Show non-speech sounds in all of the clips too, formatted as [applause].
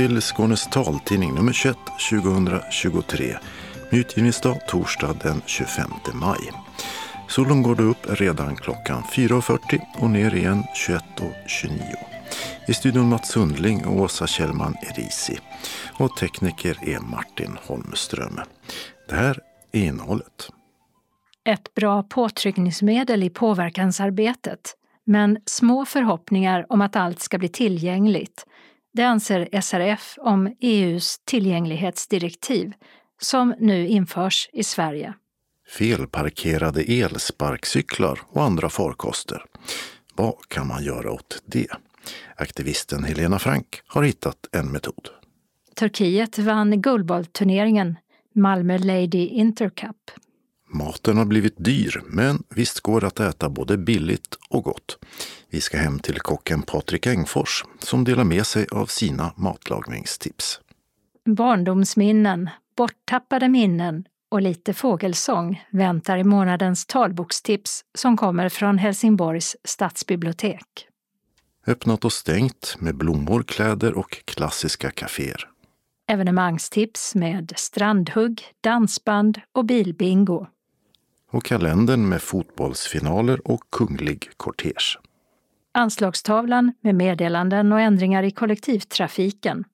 Till Skånes taltidning nummer 21 2023 med utgivningsdag torsdag den 25 maj. Solen går då upp redan klockan 4.40 och ner igen 21.29. I studion Mats Sundling och Åsa Kjellman Erisi. Och tekniker är Martin Holmström. Det här är innehållet. Ett bra påtryckningsmedel i påverkansarbetet, men små förhoppningar om att allt ska bli tillgängligt. Det anser SRF om EUs tillgänglighetsdirektiv som nu införs i Sverige. Felparkerade elsparkcyklar och andra farkoster. Vad kan man göra åt det? Aktivisten Helena Frank har hittat en metod. Turkiet vann guldbollturneringen Malmö Lady Intercup. Maten har blivit dyr, men visst går det att äta både billigt och gott. Vi ska hem till kocken Patrik Engfors som delar med sig av sina matlagningstips. Barndomsminnen, borttappade minnen och lite fågelsång väntar i månadens talbokstips som kommer från Helsingborgs stadsbibliotek. Öppnat och stängt med blommor, kläder och klassiska kaféer. Evenemangstips med strandhugg, dansband och bilbingo. Och kalendern med fotbollsfinaler och kunglig kortege. Anslagstavlan med meddelanden och ändringar i kollektivtrafiken.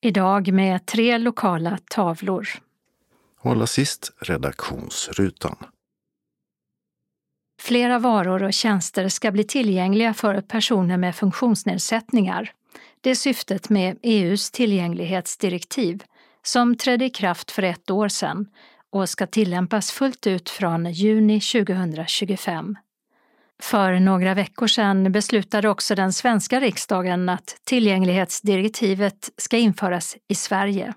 Idag med tre lokala tavlor. Och allra sist redaktionsrutan. Flera varor och tjänster ska bli tillgängliga för personer med funktionsnedsättningar. Det är syftet med EUs tillgänglighetsdirektiv som trädde i kraft för ett år sedan och ska tillämpas fullt ut från juni 2025. För några veckor sedan beslutade också den svenska riksdagen att tillgänglighetsdirektivet ska införas i Sverige.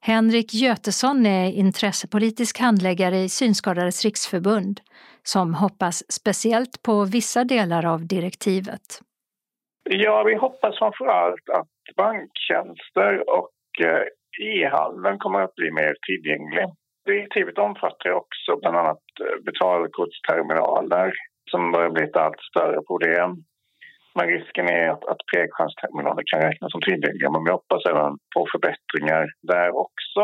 Henrik Götesson är intressepolitisk handläggare i Synskadades riksförbund som hoppas speciellt på vissa delar av direktivet. Ja, vi hoppas framförallt att banktjänster och eh, e-handeln kommer att bli mer tillgänglig. Direktivet omfattar också bland annat eh, betalkortsterminaler som börjar bli ett allt större problem. Men risken är att, att prekskärmsterminaler kan räknas som tillgängliga men vi hoppas även på förbättringar där också.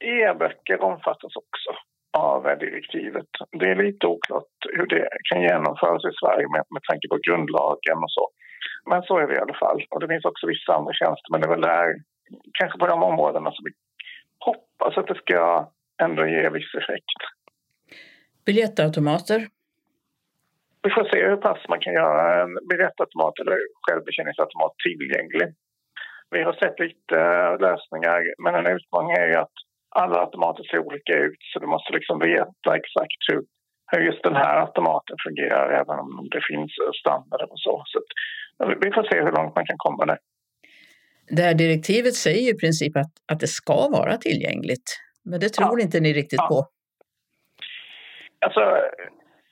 E-böcker omfattas också av direktivet. Det är lite oklart hur det kan genomföras i Sverige med, med tanke på grundlagen och så. Men så är det i alla fall. Och det finns också vissa andra tjänster, men det är väl där, kanske på de områdena som vi hoppas att det ska ändå ge viss effekt. Biljettautomater? Vi får se hur pass man kan göra en biljettautomat eller självbetjäningsautomat tillgänglig. Vi har sett lite lösningar, men en utmaning är att alla automater ser olika ut så du måste liksom veta exakt hur, hur just den här automaten fungerar även om det finns standarder och så. så vi får se hur långt man kan komma där. Det här direktivet säger ju i princip att, att det ska vara tillgängligt, men det tror ja. inte ni riktigt ja. på. Alltså,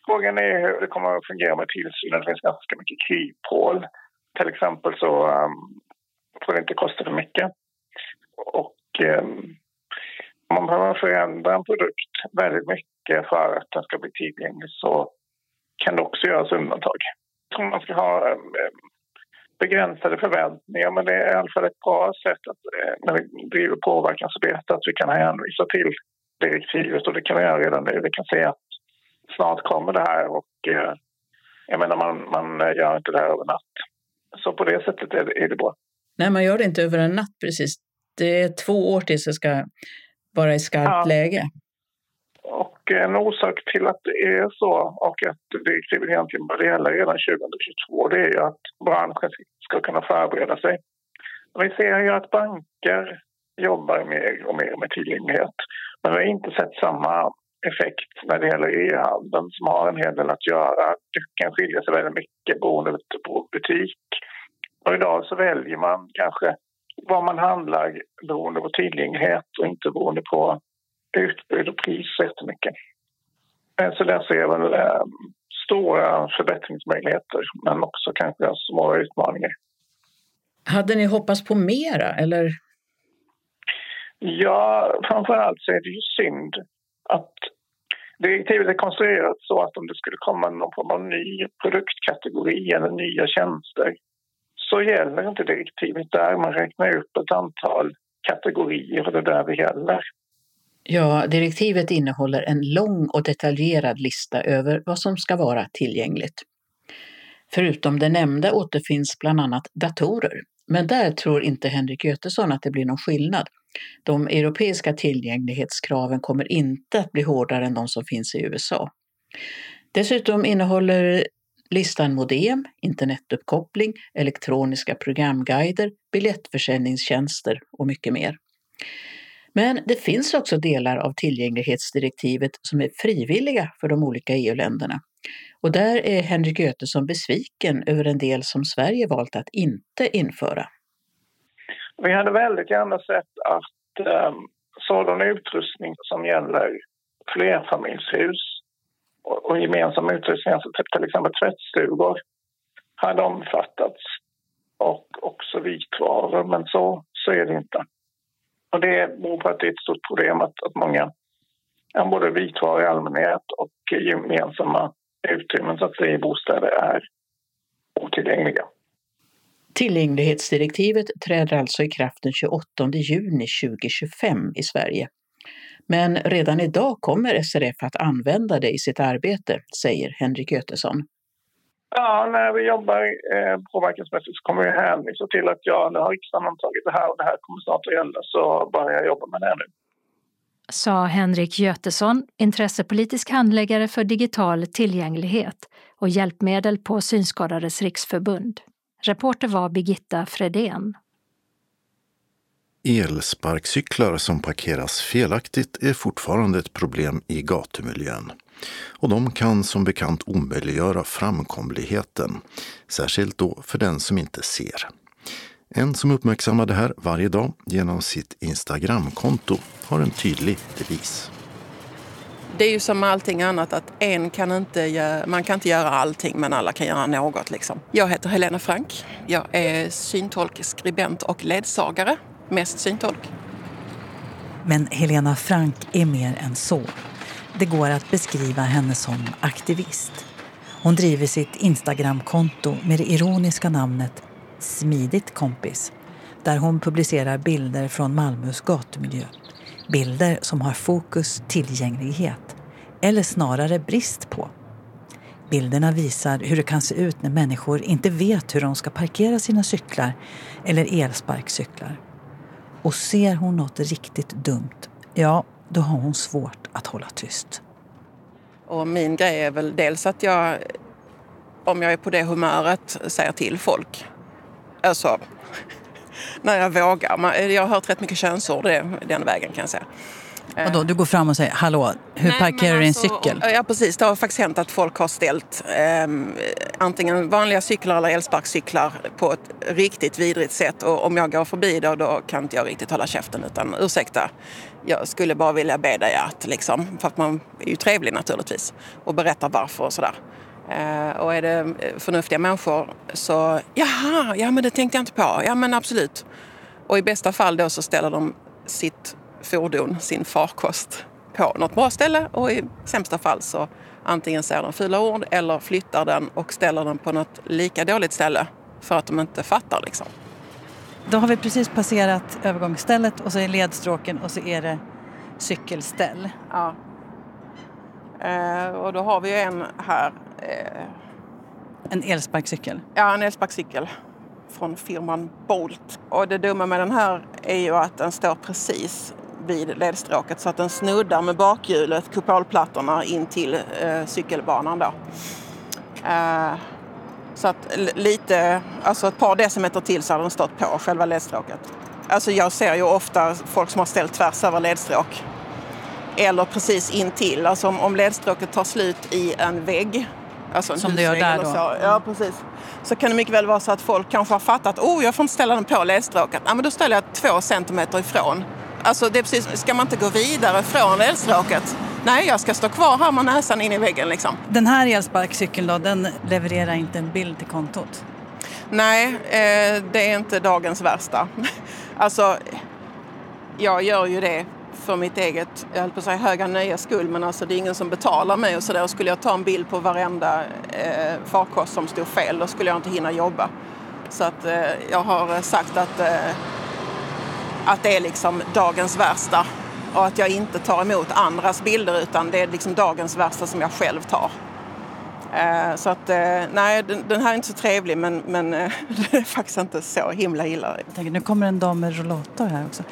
frågan är hur det kommer att fungera med tillsynen. Det finns ganska mycket kryphål. Till exempel så um, får det inte kosta för mycket. Och um, man behöver förändra en produkt väldigt mycket för att den ska bli tillgänglig så kan det också göras undantag. Jag tror man ska ha um, begränsade förväntningar men det är i alla fall ett bra sätt att, eh, när vi driver påverkansarbete att vi kan hänvisa till direktivet och det kan vi göra redan nu. Vi kan se att snart kommer det här och eh, jag menar man, man gör inte det här över natt. Så på det sättet är det, är det bra. Nej, man gör det inte över en natt precis. Det är två år tills det ska vara i skarpt ja. läge. Och en orsak till att det är så och att direktivet egentligen började gälla redan 2022 det är ju att branschen ska kunna förbereda sig. Vi ser ju att banker jobbar mer och mer med tillgänglighet. Men vi har inte sett samma effekt när det gäller e-handeln som har en hel del att göra. Det kan skilja sig väldigt mycket beroende på butik. Och idag så väljer man kanske vad man handlar beroende på tillgänglighet och inte beroende på utbud och pris så jättemycket. Så där ser jag väl äh, stora förbättringsmöjligheter men också kanske små utmaningar. Hade ni hoppats på mera eller? Ja, framför allt så är det ju synd att direktivet är konstruerat så att om det skulle komma någon form av ny produktkategori eller nya tjänster så gäller inte direktivet där. Man räknar upp ett antal kategorier och det är där det gäller. Ja, direktivet innehåller en lång och detaljerad lista över vad som ska vara tillgängligt. Förutom det nämnda återfinns bland annat datorer, men där tror inte Henrik Götesson att det blir någon skillnad. De europeiska tillgänglighetskraven kommer inte att bli hårdare än de som finns i USA. Dessutom innehåller listan modem, internetuppkoppling, elektroniska programguider, biljettförsäljningstjänster och mycket mer. Men det finns också delar av tillgänglighetsdirektivet som är frivilliga för de olika EU-länderna. Och där är Henrik Götesson besviken över en del som Sverige valt att inte införa. Vi hade väldigt gärna sett att eh, sådan utrustning som gäller flerfamiljshus och, och gemensam utrustning, alltså typ till exempel tvättstugor, hade omfattats och också vitvaror, men så, så är det inte. Och det beror på att det är ett stort problem att, att många, både vitvaror i allmänhet och gemensamma utrymmen så att säga, i bostäder är otillgängliga. Tillgänglighetsdirektivet träder alltså i kraft den 28 juni 2025 i Sverige. Men redan idag kommer SRF att använda det i sitt arbete, säger Henrik Götesson. Ja, när vi jobbar eh, påverkansmässigt så kommer vi hänvisa till att ja, nu har riksdagen antagit det här och det här kommer snart att gälla så börjar jag jobba med det nu. Sa Henrik Götesson, intressepolitisk handläggare för digital tillgänglighet och hjälpmedel på Synskadades riksförbund. Reporter var Birgitta Fredén. Elsparkcyklar som parkeras felaktigt är fortfarande ett problem i gatumiljön. Och de kan som bekant omöjliggöra framkomligheten, särskilt då för den som inte ser. En som uppmärksammar det här varje dag genom sitt Instagramkonto har en tydlig devis. Det är ju som med allting annat att en kan inte göra, man kan inte göra allting men alla kan göra något. Liksom. Jag heter Helena Frank. Jag är syntolk, skribent och ledsagare. Mest syntolk. Men Helena Frank är mer än så. Det går att beskriva henne som aktivist. Hon driver sitt Instagramkonto med det ironiska namnet Smidigt kompis där hon publicerar bilder från Malmös gatumiljö. Bilder som har fokus tillgänglighet, eller snarare brist på. Bilderna visar hur det kan se ut när människor inte vet hur de ska parkera sina cyklar eller elsparkcyklar. Och ser hon något riktigt dumt, ja, då har hon svårt att hålla tyst. Och min grej är väl dels att jag, om jag är på det humöret, säger till folk. Alltså, [laughs] när jag vågar. Jag har hört rätt mycket könsord den vägen kan jag säga. Vadå, du går fram och säger hallå, hur Nej, parkerar du alltså, din cykel? Ja precis, det har faktiskt hänt att folk har ställt eh, antingen vanliga cyklar eller elsparkcyklar på ett riktigt vidrigt sätt och om jag går förbi då, då kan inte jag riktigt hålla käften utan ursäkta, jag skulle bara vilja be dig att liksom, för att man är ju trevlig naturligtvis och berättar varför och sådär. Eh, och är det eh, förnuftiga människor så, jaha, ja men det tänkte jag inte på, ja men absolut. Och i bästa fall då så ställer de sitt fordon, sin farkost, på något bra ställe och i sämsta fall så antingen säger de fula ord eller flyttar den och ställer den på något lika dåligt ställe för att de inte fattar liksom. Då har vi precis passerat övergångsstället och så är ledstråken och så är det cykelställ. Ja. Eh, och då har vi en här. Eh, en elsparkcykel? Ja, en elsparkcykel från firman Bolt. Och det dumma med den här är ju att den står precis vid ledstråket så att den snuddar med bakhjulet, kupolplattorna in till eh, cykelbanan. Då. Eh, så att lite, alltså ett par decimeter till så har den stått på själva ledstråket. Alltså jag ser ju ofta folk som har ställt tvärs över ledstråk. Eller precis intill, alltså om, om ledstråket tar slut i en vägg. Alltså en som det gör där då? Så, ja, precis. Så kan det mycket väl vara så att folk kanske har fattat, oh jag får inte ställa den på ledstråket. Ja men då ställer jag två centimeter ifrån Alltså det är precis, ska man inte gå vidare från elstråket? Nej, jag ska stå kvar här med näsan in i väggen liksom. Den här elsparkcykeln då, den levererar inte en bild till kontot? Nej, eh, det är inte dagens värsta. alltså, jag gör ju det för mitt eget, jag höll på att säga höga nöjes skull, men alltså det är ingen som betalar mig och sådär. Skulle jag ta en bild på varenda eh, farkost som stod fel, då skulle jag inte hinna jobba. Så att eh, jag har sagt att, eh, att det är liksom dagens värsta och att jag inte tar emot andras bilder utan det är liksom dagens värsta som jag själv tar. Eh, så att eh, nej, den, här är inte så trevlig men, men eh, [laughs] den är faktiskt inte så himla illa. Jag tänker, nu kommer en dam med rollator här också.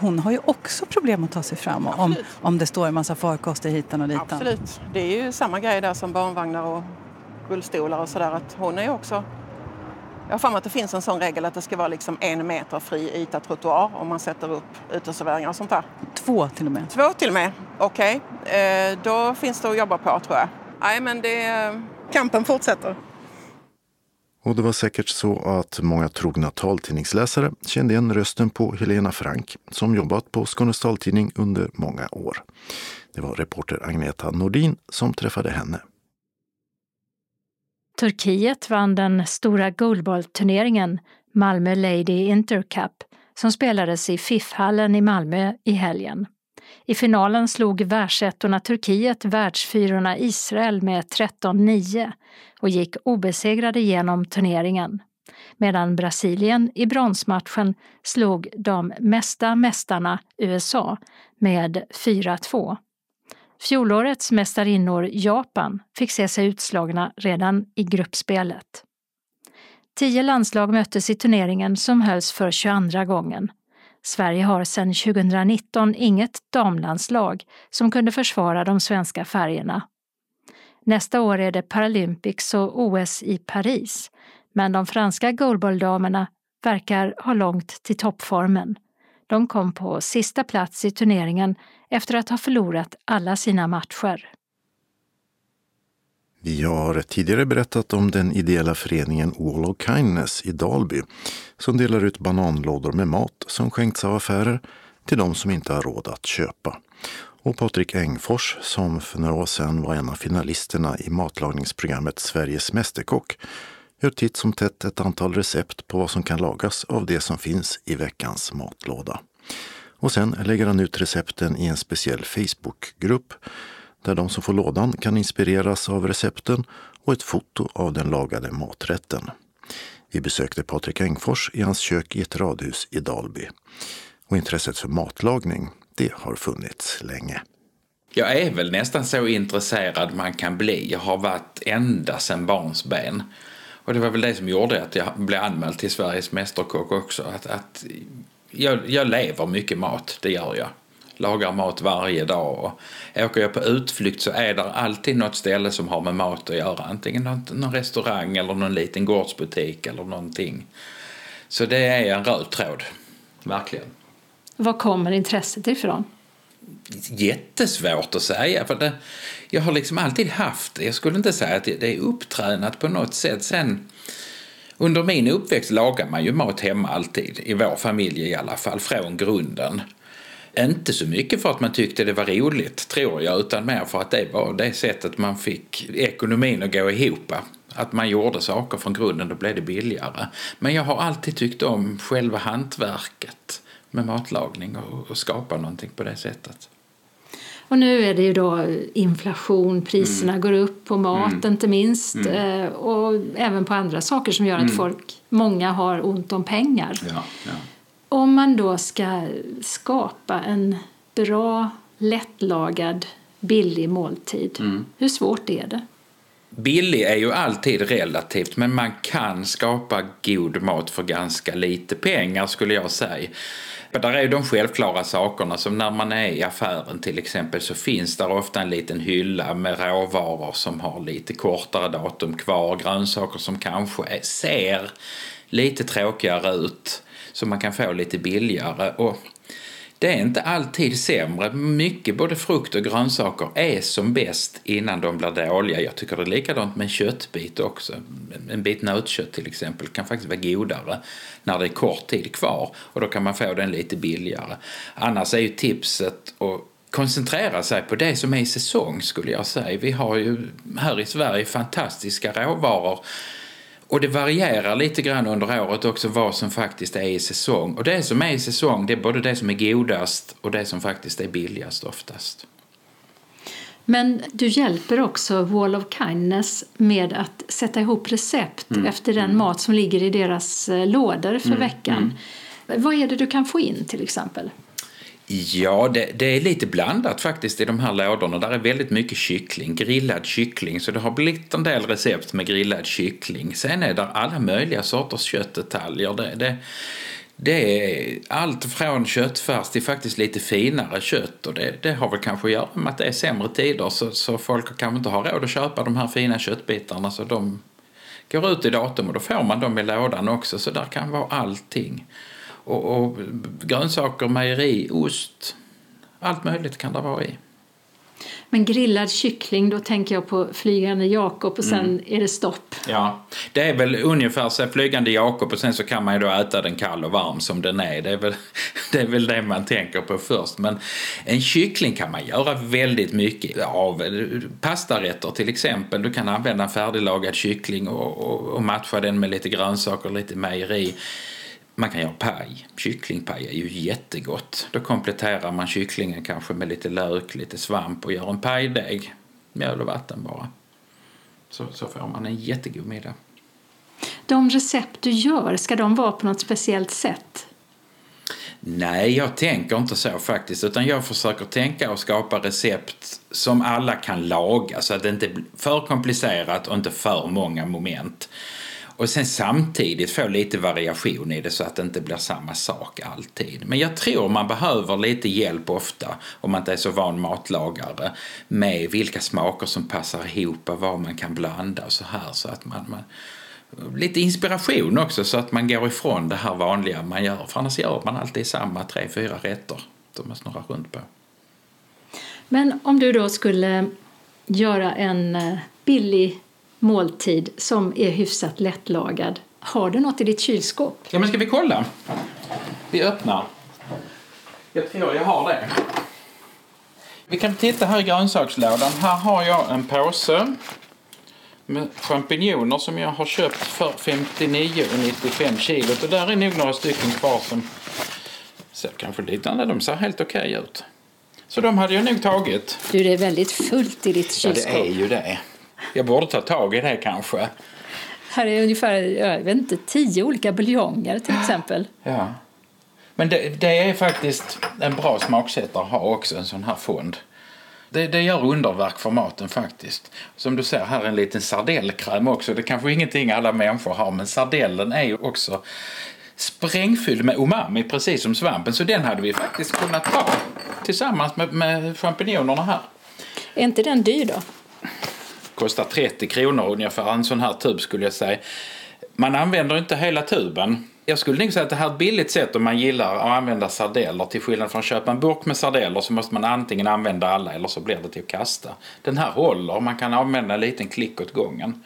Hon har ju också problem att ta sig fram om, om det står en massa farkoster hitan och ditan. Absolut. Det är ju samma grej där som barnvagnar och rullstolar och sådär. hon är också jag har för mig att det finns en sån regel att det ska vara liksom en meter fri yta trottoar om man sätter upp uteserveringar och sånt där. Två till och med? Två till och med, okej. Okay. Eh, då finns det att jobba på tror jag. Nej men det, kampen fortsätter. Och det var säkert så att många trogna taltidningsläsare kände igen rösten på Helena Frank som jobbat på Skånes taltidning under många år. Det var reporter Agneta Nordin som träffade henne. Turkiet vann den stora goalballturneringen Malmö Lady Intercup som spelades i FIF-hallen i Malmö i helgen. I finalen slog världsettorna Turkiet världsfyrorna Israel med 13-9 och gick obesegrade genom turneringen. Medan Brasilien i bronsmatchen slog de mesta mästarna USA med 4-2. Fjolårets mästarinnor Japan fick se sig utslagna redan i gruppspelet. Tio landslag möttes i turneringen som hölls för 22 gången. Sverige har sedan 2019 inget damlandslag som kunde försvara de svenska färgerna. Nästa år är det Paralympics och OS i Paris, men de franska goalballdamerna verkar ha långt till toppformen. De kom på sista plats i turneringen efter att ha förlorat alla sina matcher. Vi har tidigare berättat om den ideella föreningen All of Kindness i Dalby som delar ut bananlådor med mat som skänkts av affärer till de som inte har råd att köpa. Och Patrik Engfors, som för några år sedan var en av finalisterna i matlagningsprogrammet Sveriges Mästerkock, gör titt som tätt ett antal recept på vad som kan lagas av det som finns i veckans matlåda. Och sen lägger han ut recepten i en speciell Facebookgrupp där de som får lådan kan inspireras av recepten och ett foto av den lagade maträtten. Vi besökte Patrik Engfors i hans kök i ett radhus i Dalby. Och intresset för matlagning, det har funnits länge. Jag är väl nästan så intresserad man kan bli. Jag har varit ända sedan barnsben. Och det var väl det som gjorde att jag blev anmäld till Sveriges Mästerkock också. Att, att jag, jag lever mycket mat, det gör jag. Lagar mat varje dag. Och åker jag på utflykt så är det alltid något ställe som har med mat att göra. Antingen någon, någon restaurang eller någon liten gårdsbutik eller någonting. Så det är en röd tråd, verkligen. Var kommer intresset ifrån? Jättesvårt att säga. För det, jag har liksom alltid haft det. Jag skulle inte säga att det är upptränat på något sätt. Sen under min uppväxt lagade man ju mat hemma alltid, i vår familj i alla fall, från grunden. Inte så mycket för att man tyckte det var roligt, tror jag, utan mer för att det var det sättet man fick ekonomin att gå ihop. Att man gjorde saker från grunden, då blev det billigare. Men jag har alltid tyckt om själva hantverket med matlagning och, och skapa någonting på det sättet. Och nu är det ju då inflation, priserna mm. går upp på mat mm. inte minst mm. Eh, och även på andra saker som gör att mm. folk, många har ont om pengar. Ja, ja. Om man då ska skapa en bra, lättlagad, billig måltid, mm. hur svårt är det? Billig är ju alltid relativt men man kan skapa god mat för ganska lite pengar skulle jag säga. Där är de självklara sakerna som när man är i affären till exempel så finns där ofta en liten hylla med råvaror som har lite kortare datum kvar, grönsaker som kanske är, ser lite tråkigare ut som man kan få lite billigare. Och det är inte alltid sämre. Mycket, både frukt och grönsaker, är som bäst innan de blir dåliga. Jag tycker det är likadant med en köttbit också. En bit nötkött till exempel kan faktiskt vara godare när det är kort tid kvar och då kan man få den lite billigare. Annars är ju tipset att koncentrera sig på det som är i säsong skulle jag säga. Vi har ju här i Sverige fantastiska råvaror och det varierar lite grann under året också vad som faktiskt är i säsong. Och det som är i säsong det är både det som är godast och det som faktiskt är billigast oftast. Men du hjälper också Wall of Kindness med att sätta ihop recept mm. efter den mm. mat som ligger i deras eh, lådor för mm. veckan. Mm. Vad är det du kan få in till exempel? Ja, det, det, är lite blandat faktiskt i de här lådorna. Där är väldigt mycket kyckling, grillad kyckling. Så det har blivit en del recept med grillad kyckling. Sen är det alla möjliga sorters köttdetaljer. Det, det, det är allt från köttfärs till faktiskt lite finare kött och det, det har väl kanske att göra med att det är sämre tider så, så folk kanske inte har råd att köpa de här fina köttbitarna så de går ut i datum och då får man dem i lådan också så där kan vara allting. Och, och grönsaker, mejeri, ost, allt möjligt kan det vara i. Men grillad kyckling, då tänker jag på Flygande Jakob och sen mm. är det stopp. Ja, det är väl ungefär så Flygande Jakob och sen så kan man ju då äta den kall och varm som den är. Det är, väl, [laughs] det är väl det man tänker på först. Men en kyckling kan man göra väldigt mycket av. Pastarätter till exempel. Du kan använda en färdiglagad kyckling och, och, och matcha den med lite grönsaker och lite mejeri. Man kan göra paj. Kycklingpaj är ju jättegott. Då kompletterar man kycklingen kanske med lite lök, lite svamp och gör en pajdeg. Mjöl och vatten bara. Så, så får man en jättegod middag. De recept du gör, ska de vara på något speciellt sätt? Nej, jag tänker inte så faktiskt. Utan jag försöker tänka och skapa recept som alla kan laga så att det inte blir för komplicerat och inte för många moment. Och sen samtidigt få lite variation i det så att det inte blir samma sak alltid. Men jag tror man behöver lite hjälp ofta, om man inte är så van matlagare, med vilka smaker som passar ihop och vad man kan blanda och så här. Så att man, man lite inspiration också så att man går ifrån det här vanliga man gör. För annars gör man alltid samma tre, fyra rätter som man snurrar runt på. Men om du då skulle göra en eh, billig måltid som är hyfsat lättlagad. Har du något i ditt kylskåp? Ja, men ska vi kolla? Vi öppnar. Jag tror jag har det. Vi kan titta här i grönsakslådan. Här har jag en påse med champinjoner som jag har köpt för 59,95 kilot. Och där är nog några stycken kvar som ser kanske lite, de ser helt okej okay ut. Så de hade jag nog tagit. Du, det är väldigt fullt i ditt kylskåp. Ja, det är ju det. Jag borde ta tag i det kanske. Här är ungefär jag vet inte, tio olika buljonger till exempel. Ja. Men det, det, är faktiskt en bra smaksättare att ha också, en sån här fond. Det, det gör underverk för maten faktiskt. Som du ser här är en liten sardellkräm också. Det är kanske ingenting alla människor har men sardellen är ju också sprängfylld med umami precis som svampen. Så den hade vi faktiskt kunnat ta tillsammans med, med champinjonerna här. Är inte den dyr då? Kostar 30 kronor ungefär en sån här tub skulle jag säga. Man använder inte hela tuben. Jag skulle nog säga att det här är ett billigt sätt om man gillar att använda sardeller. Till skillnad från att köpa en burk med sardeller så måste man antingen använda alla eller så blir det till att kasta. Den här håller, man kan använda en liten klick åt gången.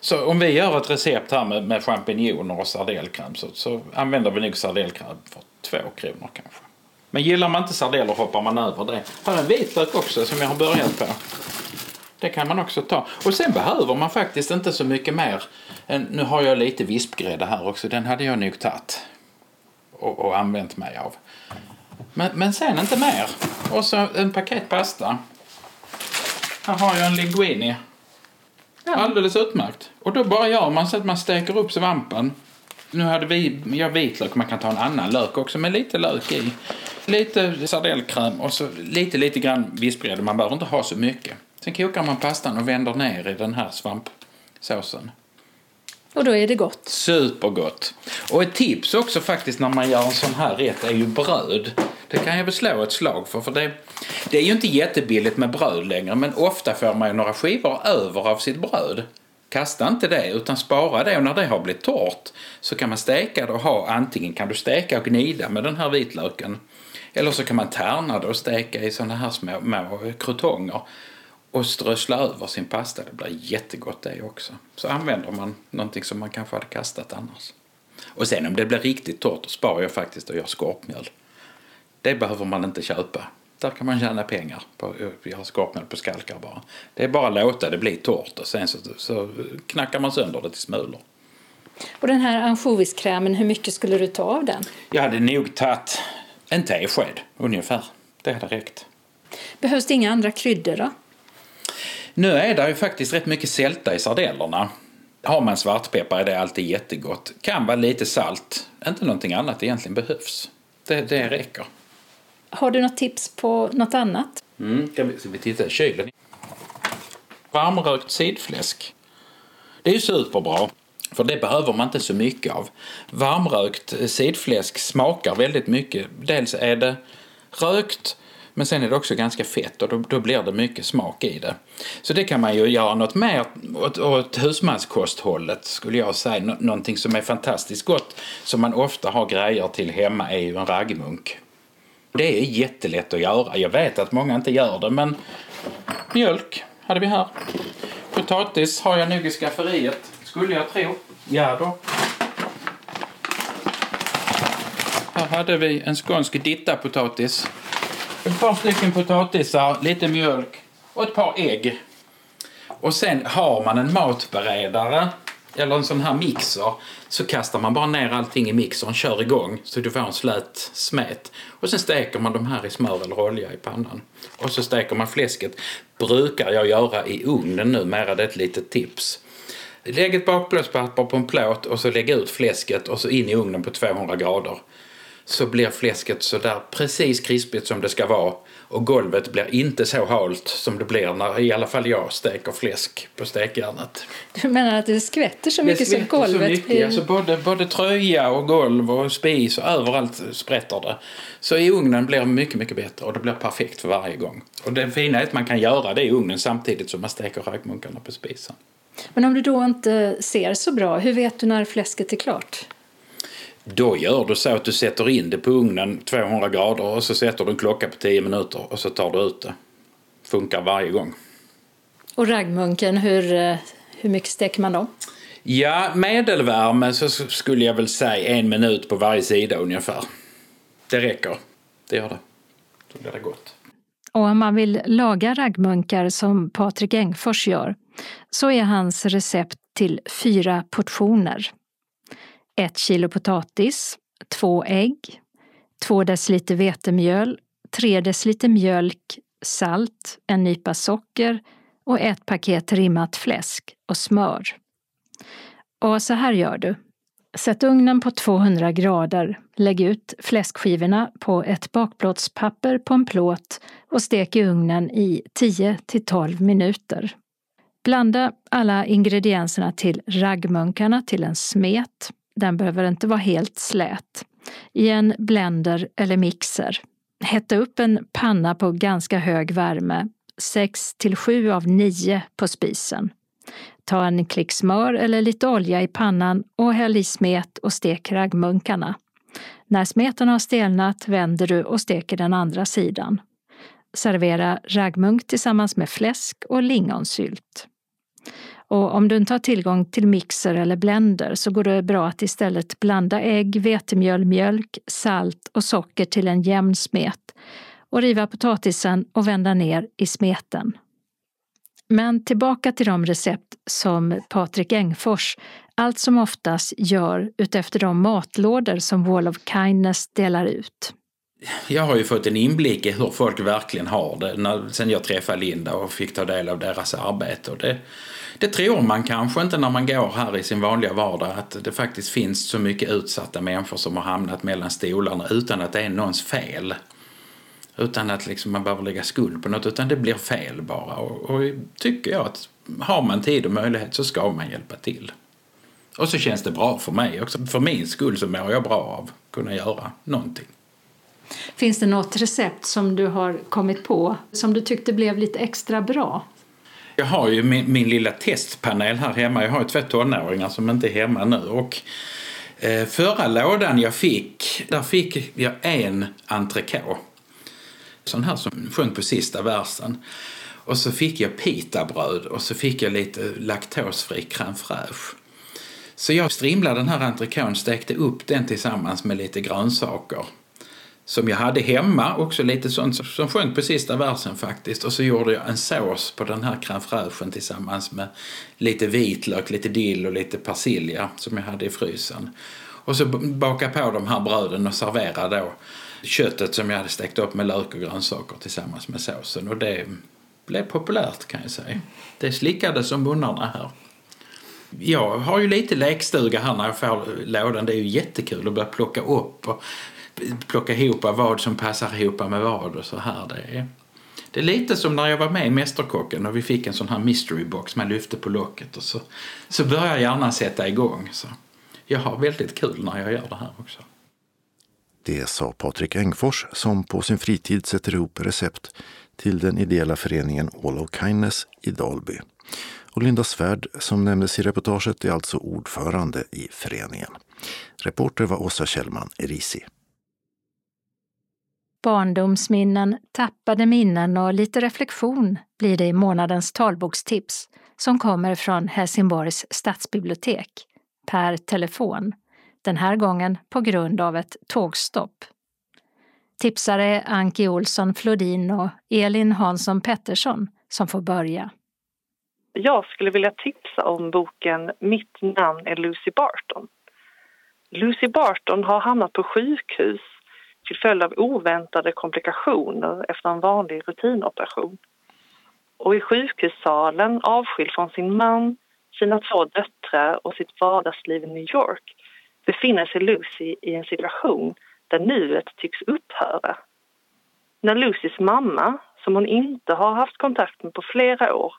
Så om vi gör ett recept här med, med champinjoner och sardellkräm så, så använder vi nog sardellkräm för 2 kronor kanske. Men gillar man inte sardeller hoppar man över det. Här är en vitlök också som jag har börjat på. Det kan man också ta. Och sen behöver man faktiskt inte så mycket mer. Nu har jag lite vispgrädde här också. Den hade jag nog tagit och, och använt mig av. Men, men sen inte mer. Och så en paket pasta. Här har jag en linguini. Ja. Alldeles utmärkt. Och då bara gör man så att man steker upp svampen. Nu hade vi jag vitlök, man kan ta en annan lök också med lite lök i. Lite sardellkräm och så lite, lite grann vispgrädde. Man behöver inte ha så mycket. Sen kokar man pastan och vänder ner i den här svampsåsen. Och då är det gott? Supergott. Och ett tips också faktiskt när man gör en sån här rätt är ju bröd. Det kan jag väl slå ett slag för. för det, det är ju inte jättebilligt med bröd längre men ofta får man ju några skivor över av sitt bröd. Kasta inte det utan spara det och när det har blivit torrt så kan man steka det och ha antingen kan du steka och gnida med den här vitlöken eller så kan man tärna det och steka i såna här små, små krutonger och strössla över sin pasta. Det blir jättegott det också. Så använder man någonting som man kanske hade kastat annars. Och sen om det blir riktigt torrt då sparar jag faktiskt och gör skorpmjöl. Det behöver man inte köpa. Där kan man tjäna pengar på att göra skorpmjöl på skalkar bara. Det är bara att låta det bli torrt och sen så, så knackar man sönder det till smulor. Och den här ansjoviskrämen, hur mycket skulle du ta av den? Jag hade nog tagit en tesked ungefär. Det hade räckt. Behövs det inga andra kryddor då? Nu är det ju faktiskt rätt mycket sälta i sardellerna. Har man svartpeppar är det alltid jättegott. Kan vara lite salt. Inte någonting annat egentligen behövs. Det, det räcker. Har du något tips på något annat? Mm, kan vi, ska vi titta i kylen? Varmrökt sidfläsk. Det är ju superbra. För det behöver man inte så mycket av. Varmrökt sidfläsk smakar väldigt mycket. Dels är det rökt men sen är det också ganska fett och då, då, blir det mycket smak i det. Så det kan man ju göra något mer åt, åt husmanskosthållet skulle jag säga. Nå någonting som är fantastiskt gott som man ofta har grejer till hemma är ju en raggmunk. Det är jättelätt att göra. Jag vet att många inte gör det men mjölk hade vi här. Potatis har jag nog i skafferiet skulle jag tro. Ja då. Här hade vi en skånsk dittapotatis. Ett par stycken potatisar, lite mjölk och ett par ägg. Och sen har man en matberedare eller en sån här mixer så kastar man bara ner allting i mixern, kör igång så du får en slät smet. Och sen steker man de här i smör eller olja i pannan. Och så steker man fläsket. Brukar jag göra i ugnen numera, det är ett litet tips. Lägg ett bakplåtspapper på en plåt och så lägg ut fläsket och så in i ugnen på 200 grader så blir fläsket så där precis krispigt som det ska vara och golvet blir inte så halt som det blir när i alla fall jag steker fläsk på stekjärnet. Du menar att det skvätter så mycket så golvet så mycket. blir... Alltså både, både tröja och golv och spis och överallt sprätter det. Så i ugnen blir det mycket, mycket bättre och det blir perfekt för varje gång. Och det fina är att man kan göra det i ugnen samtidigt som man steker raggmunkarna på spisen. Men om du då inte ser så bra, hur vet du när fläsket är klart? Då gör du så att du sätter in det på ugnen 200 grader och så sätter du en klocka på 10 minuter och så tar du ut det. Funkar varje gång. Och raggmunken, hur, eh, hur mycket steker man dem? Ja, medelvärme så skulle jag väl säga en minut på varje sida ungefär. Det räcker. Det gör det. Då blir det gott. Och om man vill laga raggmunkar som Patrik Engfors gör så är hans recept till fyra portioner 1 kilo potatis, 2 ägg, 2 deciliter vetemjöl, 3 deciliter mjölk, salt, en nypa socker och ett paket rimmat fläsk och smör. Och så här gör du. Sätt ugnen på 200 grader, lägg ut fläskskivorna på ett bakplåtspapper på en plåt och stek i ugnen i 10 till 12 minuter. Blanda alla ingredienserna till raggmunkarna till en smet den behöver inte vara helt slät. I en blender eller mixer. Hetta upp en panna på ganska hög värme, 6 till 7 av 9 på spisen. Ta en klick smör eller lite olja i pannan och häll i smet och stek raggmunkarna. När smeten har stelnat vänder du och steker den andra sidan. Servera raggmunk tillsammans med fläsk och lingonsylt. Och om du inte har tillgång till mixer eller blender så går det bra att istället blanda ägg, vetemjöl, mjölk, salt och socker till en jämn smet och riva potatisen och vända ner i smeten. Men tillbaka till de recept som Patrik Engfors allt som oftast gör utefter de matlådor som Wall of Kindness delar ut. Jag har ju fått en inblick i hur folk verkligen har det när, sen jag träffade Linda och fick ta del av deras arbete. Och det, det tror man kanske inte när man går här i sin vanliga vardag att det faktiskt finns så mycket utsatta människor som har hamnat mellan stolarna utan att det är någons fel. Utan att liksom man behöver lägga skuld på något utan det blir fel bara. Och, och tycker jag att har man tid och möjlighet så ska man hjälpa till. Och så känns det bra för mig också. För min skull så mår jag bra av att kunna göra någonting. Finns det något recept som du har kommit på som du tyckte blev lite extra bra? Jag har ju min, min lilla testpanel här hemma. Jag har ju två tonåringar som inte är hemma nu. Och eh, förra lådan jag fick, där fick jag en entrecote. Sån här som sjöng på sista versen. Och så fick jag pitabröd och så fick jag lite laktosfri crème fraîche. Så jag strimlade den här entrecoten, stekte upp den tillsammans med lite grönsaker som jag hade hemma, också lite sånt som, sjönk på sista versen faktiskt. Och så gjorde jag en sås på den här crème tillsammans med lite vitlök, lite dill och lite persilja som jag hade i frysen. Och så baka på de här bröden och servera då köttet som jag hade stekt upp med lök och grönsaker tillsammans med såsen. Och det blev populärt kan jag säga. Det slickades som munnarna här. Jag har ju lite lekstuga här när jag får lådan. Det är ju jättekul att börja plocka upp och plocka ihop vad som passar ihop med vad och så här. Det är, det är lite som när jag var med i Mästerkocken och vi fick en sån här mystery box man lyfte på locket och så, så börjar gärna sätta igång. Så jag har väldigt kul när jag gör det här också. Det sa Patrik Engfors som på sin fritid sätter ihop recept till den ideella föreningen All of Kindness i Dalby. Och Linda Svärd, som nämndes i reportaget, är alltså ordförande i föreningen. Reporter var Åsa Kjellman Erisi. Barndomsminnen, tappade minnen och lite reflektion blir det i månadens talbokstips som kommer från Helsingborgs stadsbibliotek per telefon. Den här gången på grund av ett tågstopp. Tipsare är Anki Olsson Flodin och Elin Hansson Pettersson som får börja. Jag skulle vilja tipsa om boken Mitt namn är Lucy Barton. Lucy Barton har hamnat på sjukhus till följd av oväntade komplikationer efter en vanlig rutinoperation. Och i sjukhussalen, avskild från sin man, sina två döttrar och sitt vardagsliv i New York befinner sig Lucy i en situation där nuet tycks upphöra. När Lucys mamma, som hon inte har haft kontakt med på flera år,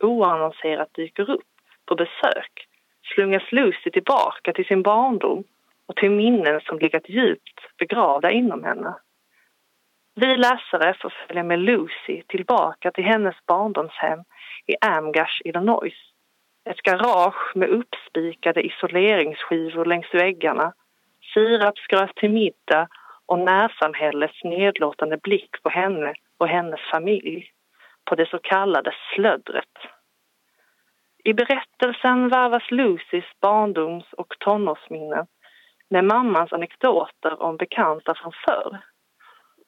oannonserat dyker upp på besök slungas Lucy tillbaka till sin barndom och till minnen som legat djupt begravda inom henne. Vi läsare får följa med Lucy tillbaka till hennes barndomshem i Amgash, Illinois. Ett garage med uppspikade isoleringsskivor längs väggarna, sirapsgröt till middag och närsamhällets nedlåtande blick på henne och hennes familj, på det så kallade slöddret. I berättelsen varvas Lucys barndoms och tonårsminnen med mammans anekdoter om bekanta från förr.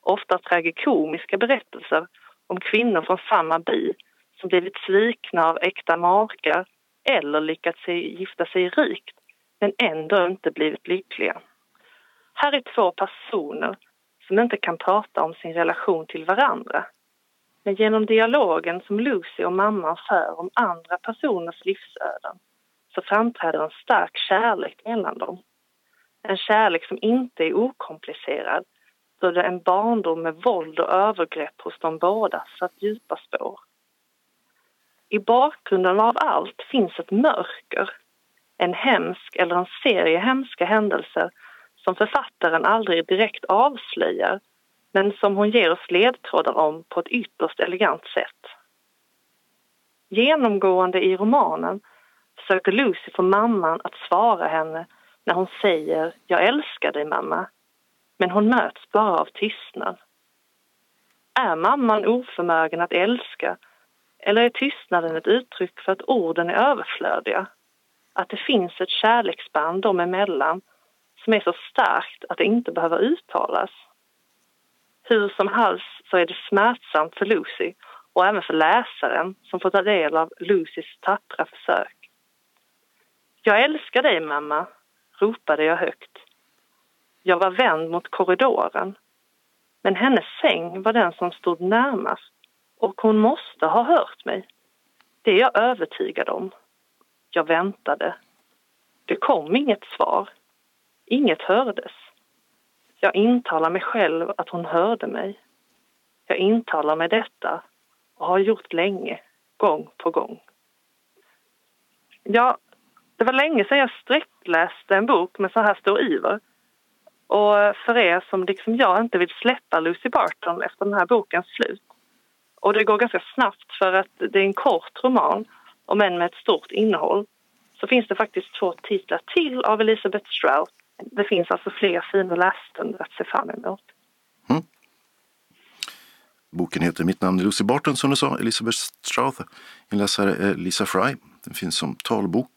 Ofta tragikomiska berättelser om kvinnor från samma by som blivit svikna av äkta makar eller lyckats gifta sig rikt men ändå inte blivit lyckliga. Här är två personer som inte kan prata om sin relation till varandra. Men genom dialogen som Lucy och mamman för om andra personers livsöden så framträder en stark kärlek mellan dem. En kärlek som inte är okomplicerad då det en barndom med våld och övergrepp hos de båda satt djupa spår. I bakgrunden av allt finns ett mörker, en hemsk eller en serie hemska händelser som författaren aldrig direkt avslöjar men som hon ger oss ledtrådar om på ett ytterst elegant sätt. Genomgående i romanen försöker Lucy få mamman att svara henne när hon säger ”jag älskar dig mamma” men hon möts bara av tystnad. Är mamman oförmögen att älska eller är tystnaden ett uttryck för att orden är överflödiga? Att det finns ett kärleksband dem emellan som är så starkt att det inte behöver uttalas? Hur som helst så är det smärtsamt för Lucy och även för läsaren som får ta del av Lucys tappra försök. Jag älskar dig, mamma, ropade jag högt. Jag var vänd mot korridoren. Men hennes säng var den som stod närmast och hon måste ha hört mig. Det är jag övertygad om. Jag väntade. Det kom inget svar. Inget hördes. Jag intalar mig själv att hon hörde mig. Jag intalar mig detta och har gjort länge, gång på gång. Ja, det var länge sedan jag sträckläste en bok med så här stor iver. Och för er som liksom jag inte vill släppa Lucy Barton efter den här bokens slut. Och det går ganska snabbt för att det är en kort roman, om än med ett stort innehåll. Så finns det faktiskt två titlar till av Elisabeth Strout. Det finns alltså fler fina lässtunder att se fram emot. Mm. Boken heter Mitt namn är Lucy Barton som du sa, Elisabeth Strout. Inläsare är Lisa Fry. Den finns som talbok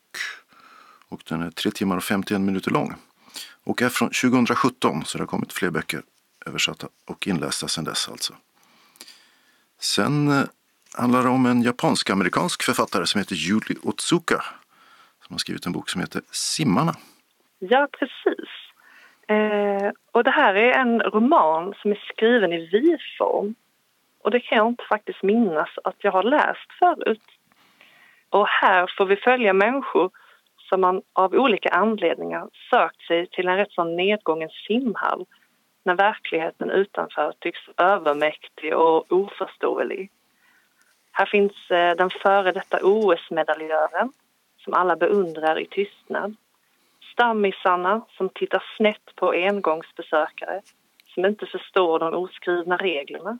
och den är 3 timmar och 51 minuter lång. Och är från 2017 så det har kommit fler böcker översatta och inlästa sedan dess alltså. Sen eh, handlar det om en japansk-amerikansk författare som heter Julie Otsuka som har skrivit en bok som heter Simmarna. Ja, precis. Eh, och det här är en roman som är skriven i vi-form. och det kan jag inte faktiskt minnas att jag har läst förut. Och här får vi följa människor som man av olika anledningar sökt sig till en rätt så nedgången simhall när verkligheten utanför tycks övermäktig och oförståelig. Här finns eh, den före detta OS-medaljören som alla beundrar i tystnad. Stammisarna som tittar snett på engångsbesökare som inte förstår de oskrivna reglerna.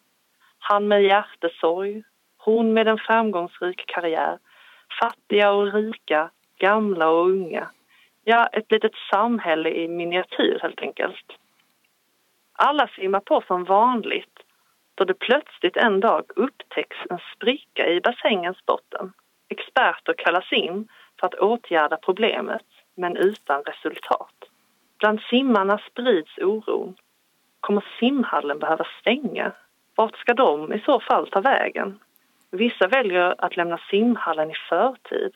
Han med hjärtesorg, hon med en framgångsrik karriär, fattiga och rika, gamla och unga. Ja, ett litet samhälle i miniatyr helt enkelt. Alla simmar på som vanligt då det plötsligt en dag upptäcks en spricka i bassängens botten. Experter kallas in för att åtgärda problemet, men utan resultat. Bland simmarna sprids oron. Kommer simhallen behöva stänga? Vart ska de i så fall ta vägen? Vissa väljer att lämna simhallen i förtid,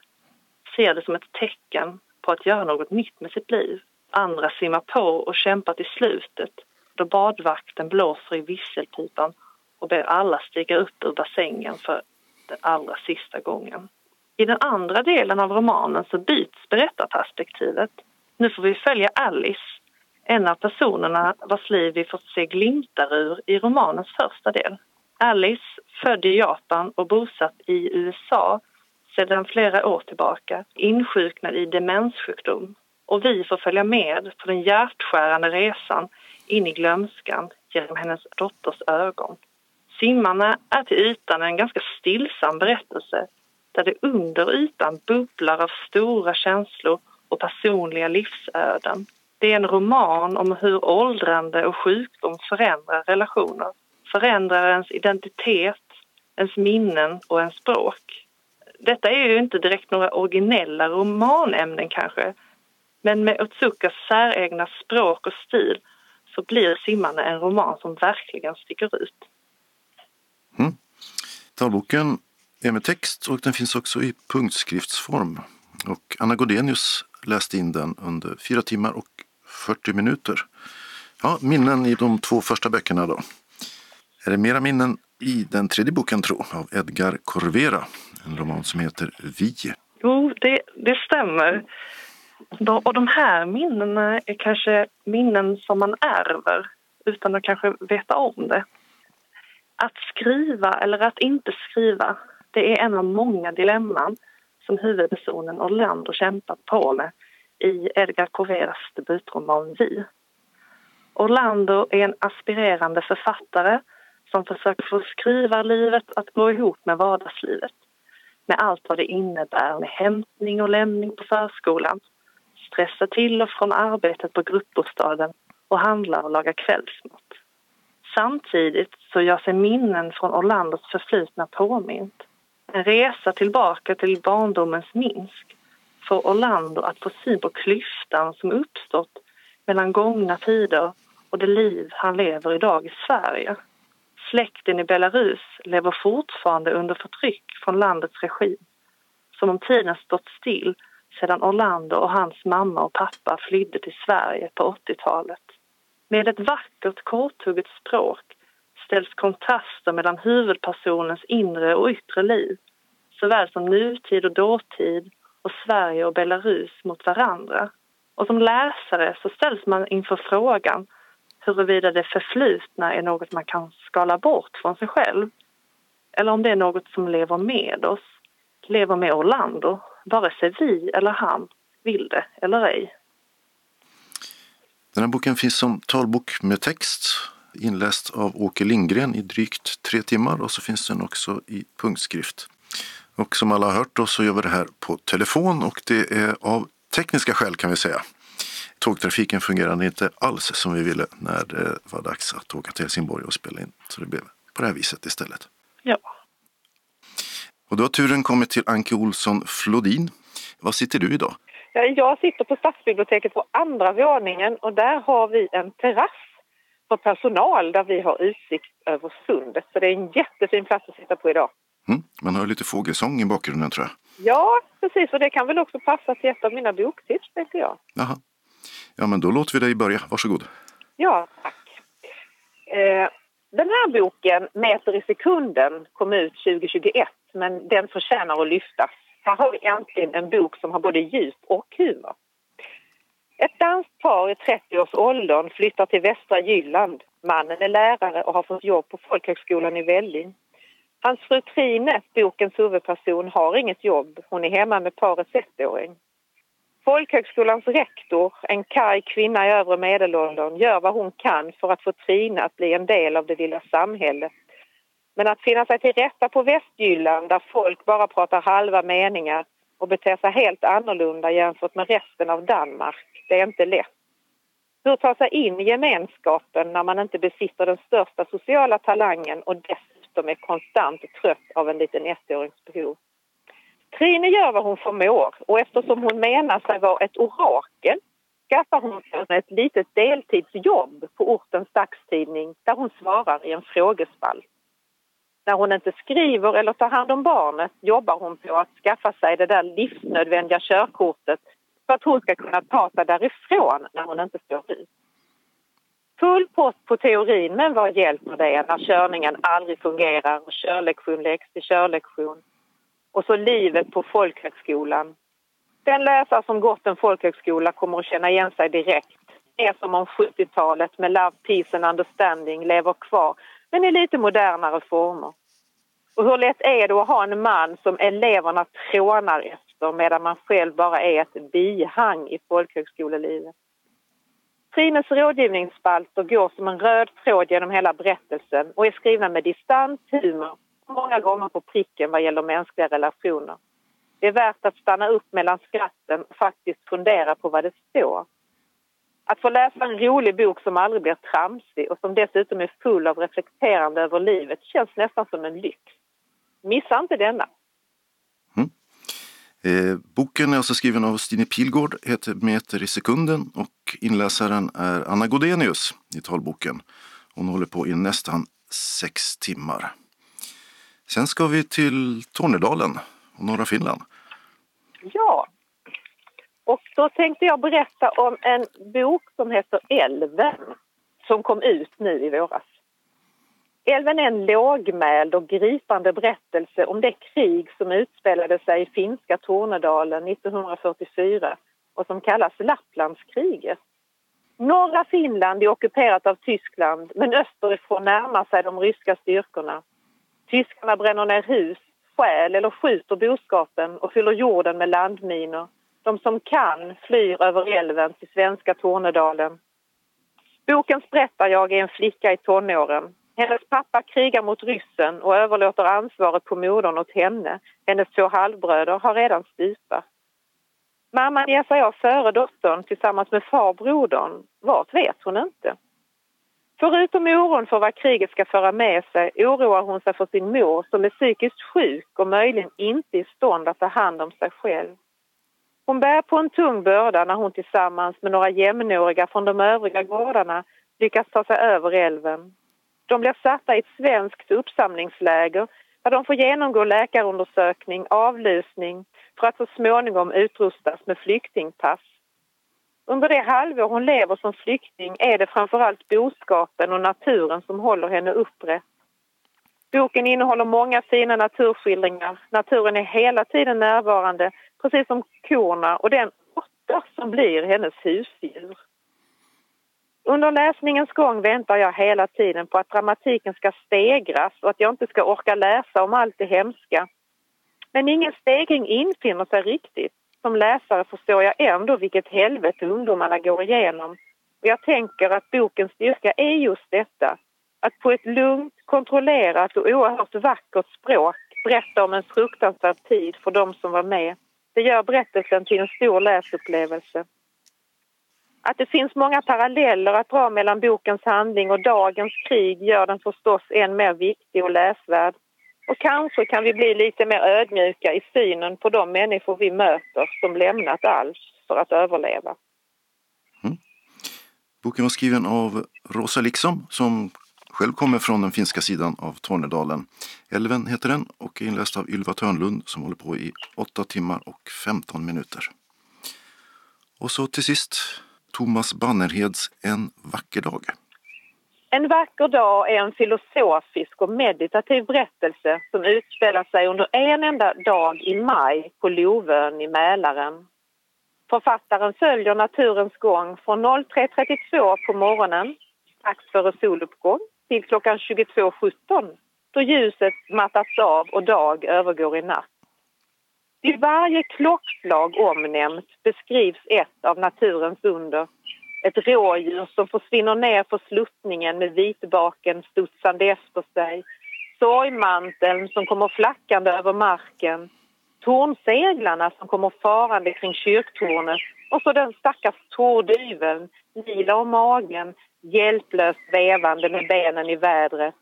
ser det som ett tecken på att göra något nytt med sitt liv. Andra simmar på och kämpar till slutet då badvakten blåser i visselpipan och ber alla stiga upp ur bassängen för den allra sista gången. I den andra delen av romanen så byts berättarperspektivet. Nu får vi följa Alice, en av personerna vars liv vi fått se glimtar ur i romanens första del. Alice, född i Japan och bosatt i USA sedan flera år tillbaka, insjuknad i demenssjukdom och vi får följa med på den hjärtskärande resan in i glömskan genom hennes dotters ögon. Simmarna är till ytan en ganska stillsam berättelse där det under ytan bubblar av stora känslor och personliga livsöden. Det är en roman om hur åldrande och sjukdom förändrar relationer, förändrar ens identitet, ens minnen och ens språk. Detta är ju inte direkt några originella romanämnen kanske, men med Otsukas säregna språk och stil så blir Simmarna en roman som verkligen sticker ut. Mm. Talboken är med text och den finns också i punktskriftsform. Och Anna Godenius läste in den under fyra timmar och 40 minuter. Ja, minnen i de två första böckerna då. Är det mera minnen i den tredje boken tro av Edgar Corvera, en roman som heter Vi. Jo, det, det stämmer. Och de här minnena är kanske minnen som man ärver utan att kanske veta om det. Att skriva eller att inte skriva, det är en av många dilemman som huvudpersonen Orlando kämpar på med i Edgar Corveras debutroman Vi. Orlando är en aspirerande författare som försöker få skrivarlivet att gå ihop med vardagslivet med allt vad det innebär med hämtning och lämning på förskolan stressa till och från arbetet på gruppbostaden och handla och laga kvällsmat. Samtidigt så gör sig minnen från Orlandos förflutna påmint. En resa tillbaka till barndomens Minsk får Orlando att få syn på klyftan som uppstått mellan gångna tider och det liv han lever idag i Sverige. Släkten i Belarus lever fortfarande under förtryck från landets regim. Som om tiden stått still sedan Orlando och hans mamma och pappa flydde till Sverige på 80-talet. Med ett vackert korthugget språk ställs kontraster mellan huvudpersonens inre och yttre liv såväl som nutid och dåtid och Sverige och Belarus mot varandra. Och som läsare så ställs man inför frågan huruvida det förflutna är något man kan skala bort från sig själv eller om det är något som lever med oss, lever med Orlando vare sig vi eller han vill det eller ej. Den här boken finns som talbok med text inläst av Åke Lindgren i drygt tre timmar och så finns den också i punktskrift. Och som alla har hört då så gör vi det här på telefon och det är av tekniska skäl kan vi säga. Tågtrafiken fungerade inte alls som vi ville när det var dags att åka till Helsingborg och spela in. Så det blev på det här viset istället. Ja. Och då har turen kommit till Anke Olsson Flodin. Var sitter du idag? Jag sitter på Stadsbiblioteket på andra våningen och där har vi en terrass för personal där vi har utsikt över sundet. Så det är en jättefin plats att sitta på idag. Mm, man hör lite fågelsång i bakgrunden tror jag. Ja, precis. Och det kan väl också passa till ett av mina boktips, tänkte jag. Jaha. Ja, men då låter vi dig börja. Varsågod. Ja, tack. Eh, Den här boken, Meter i sekunden, kom ut 2021 men den förtjänar att lyftas. Här har vi äntligen en bok som har både djup och humor. Ett danskt par i 30-årsåldern flyttar till västra Jylland. Mannen är lärare och har fått jobb på folkhögskolan i Velling. Hans fru Trine, bokens huvudperson, har inget jobb. Hon är hemma med parets ettåring. Folkhögskolans rektor, en karg kvinna i övre medelåldern, gör vad hon kan för att få Trine att bli en del av det lilla samhället. Men att finna sig till rätta på Västjylland där folk bara pratar halva meningar och beter sig helt annorlunda jämfört med resten av Danmark, det är inte lätt. Hur ta sig in i gemenskapen när man inte besitter den största sociala talangen och dessutom är konstant trött av en liten ettårings behov? Trine gör vad hon förmår och eftersom hon menar sig vara ett orakel skaffar hon sig ett litet deltidsjobb på ortens dagstidning där hon svarar i en frågespalt. När hon inte skriver eller tar hand om barnet jobbar hon på att skaffa sig det där livsnödvändiga körkortet för att hon ska kunna ta sig därifrån när hon inte står ut. Full pott på teorin, men vad hjälper det när körningen aldrig fungerar och körlektion läggs till körlektion? Och så livet på folkhögskolan. Den läsare som gått en folkhögskola kommer att känna igen sig direkt. Det är som om 70-talet med Love, Peace and Understanding lever kvar, men i lite modernare former. Och hur lätt är det att ha en man som eleverna trånar efter medan man själv bara är ett bihang i folkhögskolelivet? Trines rådgivningsspalter går som en röd tråd genom hela berättelsen och är skrivna med distans, humor många gånger på pricken vad gäller mänskliga relationer. Det är värt att stanna upp mellan skratten och faktiskt fundera på vad det står. Att få läsa en rolig bok som aldrig blir tramsig och som dessutom är full av reflekterande över livet känns nästan som en lyx. Missa inte denna! Mm. Eh, boken är alltså skriven av Stine Pilgård, heter Meter i sekunden och inläsaren är Anna Godenius i talboken. Hon håller på i nästan sex timmar. Sen ska vi till Tornedalen och norra Finland. Ja, och då tänkte jag berätta om en bok som heter Älven som kom ut nu i våras. Älven är en lågmäld och gripande berättelse om det krig som utspelade sig i finska Tornedalen 1944 och som kallas Lapplandskriget. Norra Finland är ockuperat av Tyskland men österifrån närmar sig de ryska styrkorna. Tyskarna bränner ner hus, stjäl eller skjuter boskapen och fyller jorden med landminor. De som kan flyr över älven till svenska Tornedalen. Bokens berättarjag är en flicka i tonåren. Hennes pappa krigar mot ryssen och överlåter ansvaret på modern åt henne. Hennes två halvbröder har redan stupat. Mamman ger sig av före dottern tillsammans med farbrodern. Vart vet hon inte. Förutom oron för vad kriget ska föra med sig oroar hon sig för sin mor som är psykiskt sjuk och möjligen inte i stånd att ta hand om sig själv. Hon bär på en tung börda när hon tillsammans med några jämnåriga från de övriga gårdarna lyckas ta sig över älven. De blir satta i ett svenskt uppsamlingsläger där de får genomgå läkarundersökning, avlusning för att så småningom utrustas med flyktingpass under det halvår hon lever som flykting är det framförallt boskapen och naturen som håller henne upprätt. Boken innehåller många fina naturskildringar. Naturen är hela tiden närvarande, precis som korna och den råtta som blir hennes husdjur. Under läsningens gång väntar jag hela tiden på att dramatiken ska stegras och att jag inte ska orka läsa om allt det hemska. Men ingen stegring infinner sig riktigt som läsare förstår jag ändå vilket helvete ungdomarna går igenom. Och jag tänker att bokens styrka är just detta. Att på ett lugnt, kontrollerat och oerhört vackert språk berätta om en fruktansvärd tid för de som var med. Det gör berättelsen till en stor läsupplevelse. Att det finns många paralleller att dra mellan bokens handling och dagens krig gör den förstås än mer viktig och läsvärd. Och kanske kan vi bli lite mer ödmjuka i synen på de människor vi möter som lämnat allt för att överleva. Mm. Boken var skriven av Rosa Liksom som själv kommer från den finska sidan av Tornedalen. Älven heter den och är inläst av Ylva Törnlund som håller på i 8 timmar och 15 minuter. Och så till sist Thomas Bannerheds En vacker dag. En vacker dag är en filosofisk och meditativ berättelse som utspelar sig under en enda dag i maj på Lovön i Mälaren. Författaren följer naturens gång från 03.32 på morgonen, strax före soluppgång, till klockan 22.17 då ljuset mattats av och dag övergår i natt. Vid varje klockslag omnämnt beskrivs ett av naturens under. Ett rådjur som försvinner ner på sluttningen med vitbaken studsande efter sig. Sorgmanteln som kommer flackande över marken. Tornseglarna som kommer farande kring kyrktornet och så den stackars tordyveln, lila om magen, hjälplöst vevande med benen i vädret.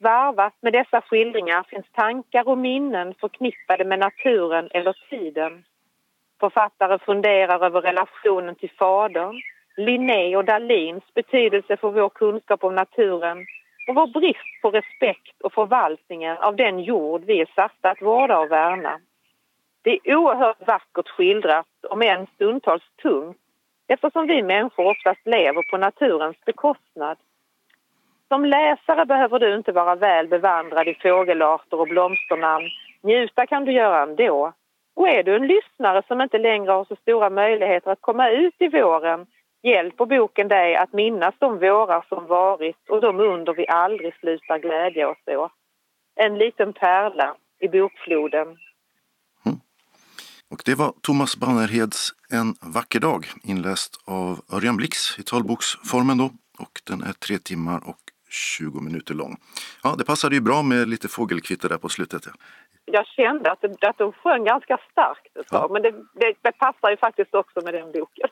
Varvat med dessa skildringar finns tankar och minnen förknippade med naturen eller tiden. Författare funderar över relationen till fadern, Linné och Dalins betydelse för vår kunskap om naturen och vår brist på respekt och förvaltningen av den jord vi är satta att vårda och värna. Det är oerhört vackert skildrat, om än stundtals tungt eftersom vi människor oftast lever på naturens bekostnad. Som läsare behöver du inte vara väl bevandrad i fågelarter och blomsternamn. Njuta kan du göra ändå. Och är du en lyssnare som inte längre har så stora möjligheter att komma ut i våren hjälper boken dig att minnas de vårar som varit och de under vi aldrig slutar glädja oss åt. En liten pärla i bokfloden. Mm. Och det var Thomas Bannerheds En vacker dag inläst av Örjan Blix i talboksformen då. Och den är tre timmar och 20 minuter lång. Ja, det passade ju bra med lite fågelkvitter där på slutet. Ja. Jag kände att, att de sjöng ganska starkt ett tag, ja. men det, det, det passar ju faktiskt också med den boken.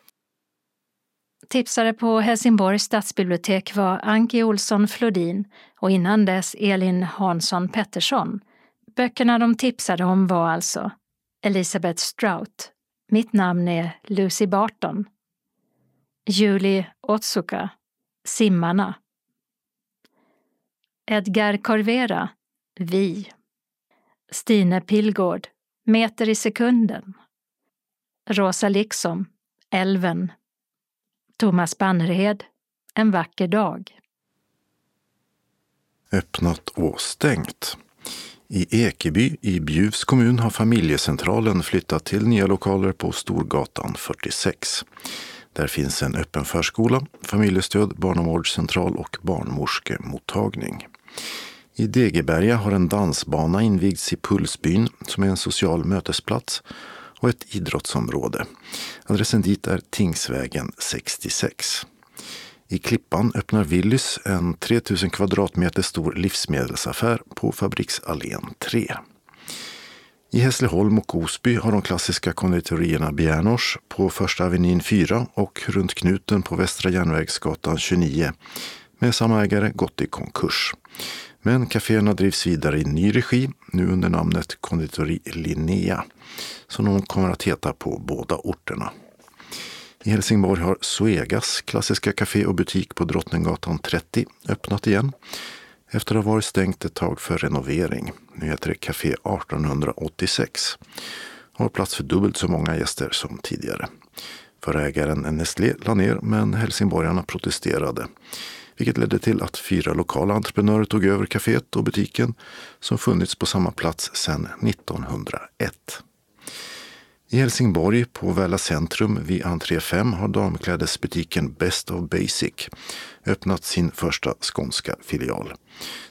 Tipsare på Helsingborgs stadsbibliotek var Anki Olsson Flodin och innan dess Elin Hansson Pettersson. Böckerna de tipsade om var alltså Elisabeth Strout, Mitt namn är Lucy Barton, Julie Otsuka, Simmarna, Edgar Corvera, Vi, Stine Pilgård, Meter i sekunden, Rosa Liksom, Älven. Thomas Bannerhed, En vacker dag. Öppnat och stängt. I Ekeby i Bjuvs kommun har familjecentralen flyttat till nya lokaler på Storgatan 46. Där finns en öppen förskola, familjestöd, barnavårdscentral och barnmorskemottagning. I Degeberga har en dansbana invigts i Pulsbyn som är en social mötesplats och ett idrottsområde. Adressen dit är Tingsvägen 66. I Klippan öppnar Willys en 3000 kvadratmeter stor livsmedelsaffär på Fabriksallén 3. I Hässleholm och Osby har de klassiska konditorierna Bjärnors på Första Avenyn 4 och runt knuten på Västra Järnvägsgatan 29 med samma ägare gått i konkurs. Men kaféerna drivs vidare i ny regi, nu under namnet Konditori Linnea, som de kommer att heta på båda orterna. I Helsingborg har Suegas klassiska café och butik på Drottninggatan 30 öppnat igen efter att ha varit stängt ett tag för renovering. Nu heter det Café 1886 och har plats för dubbelt så många gäster som tidigare. Förägaren Nestlé la ner men helsingborgarna protesterade vilket ledde till att fyra lokala entreprenörer tog över kaféet och butiken som funnits på samma plats sedan 1901. I Helsingborg på Väla centrum vid entré 5 har damklädesbutiken Best of Basic öppnat sin första skånska filial.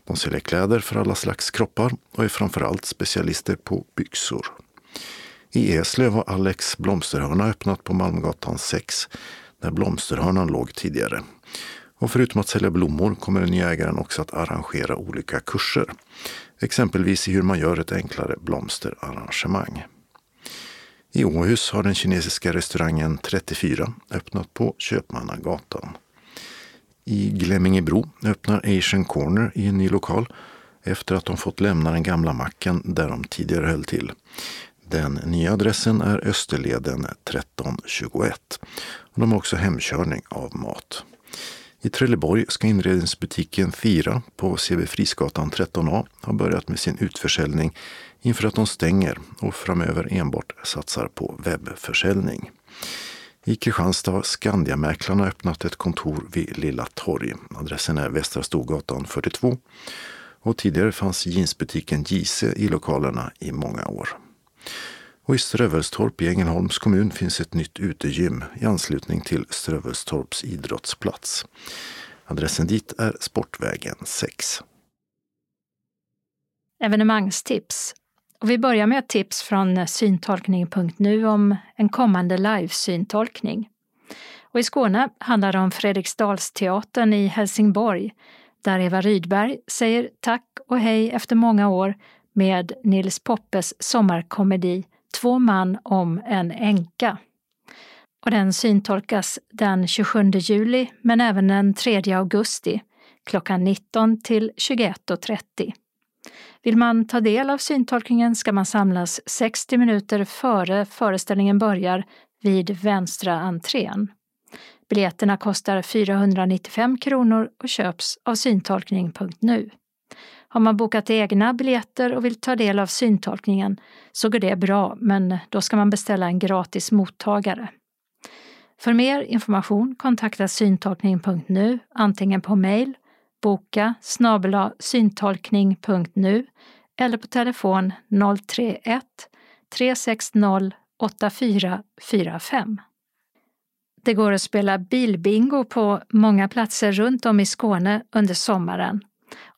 De säljer kläder för alla slags kroppar och är framförallt specialister på byxor. I Eslöv har Alex blomsterhörna öppnat på Malmgatan 6 där blomsterhörnan låg tidigare. Och förutom att sälja blommor kommer den nya ägaren också att arrangera olika kurser. Exempelvis i hur man gör ett enklare blomsterarrangemang. I Åhus har den kinesiska restaurangen 34 öppnat på Köpmannagatan. I Glemmingebro öppnar Asian Corner i en ny lokal efter att de fått lämna den gamla macken där de tidigare höll till. Den nya adressen är Österleden 1321. de har också hemkörning av mat. I Trelleborg ska inredningsbutiken Fira på CB Frisgatan 13A ha börjat med sin utförsäljning inför att de stänger och framöver enbart satsar på webbförsäljning. I Kristianstad har Skandiamäklarna öppnat ett kontor vid Lilla Torg. Adressen är Västra Storgatan 42 och tidigare fanns jeansbutiken Gise i lokalerna i många år. Och i Strövelstorp i Ängelholms kommun finns ett nytt utegym i anslutning till Strövelstorps idrottsplats. Adressen dit är Sportvägen 6. Evenemangstips. Och vi börjar med ett tips från syntolkning.nu om en kommande livesyntolkning. Och I Skåne handlar det om Fredriksdalsteatern i Helsingborg där Eva Rydberg säger tack och hej efter många år med Nils Poppes sommarkomedi Två man om en änka. Och den syntolkas den 27 juli men även den 3 augusti klockan 19 till 21.30. Vill man ta del av syntolkningen ska man samlas 60 minuter före föreställningen börjar vid vänstra entrén. Biljetterna kostar 495 kronor och köps av syntolkning.nu. Har man bokat egna biljetter och vill ta del av syntolkningen så går det bra, men då ska man beställa en gratis mottagare. För mer information kontakta syntolkning.nu antingen på mejl boka syntolkning.nu eller på telefon 031 360 8445. Det går att spela bilbingo på många platser runt om i Skåne under sommaren.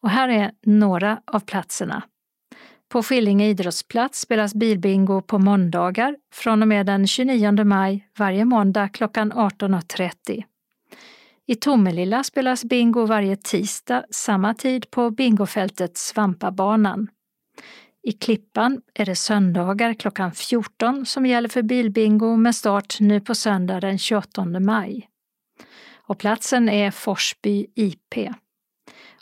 Och här är några av platserna. På Skillinge idrottsplats spelas bilbingo på måndagar från och med den 29 maj varje måndag klockan 18.30. I Tomelilla spelas bingo varje tisdag samma tid på bingofältet Svampabanan. I Klippan är det söndagar klockan 14 som gäller för bilbingo med start nu på söndag den 28 maj. Och platsen är Forsby IP.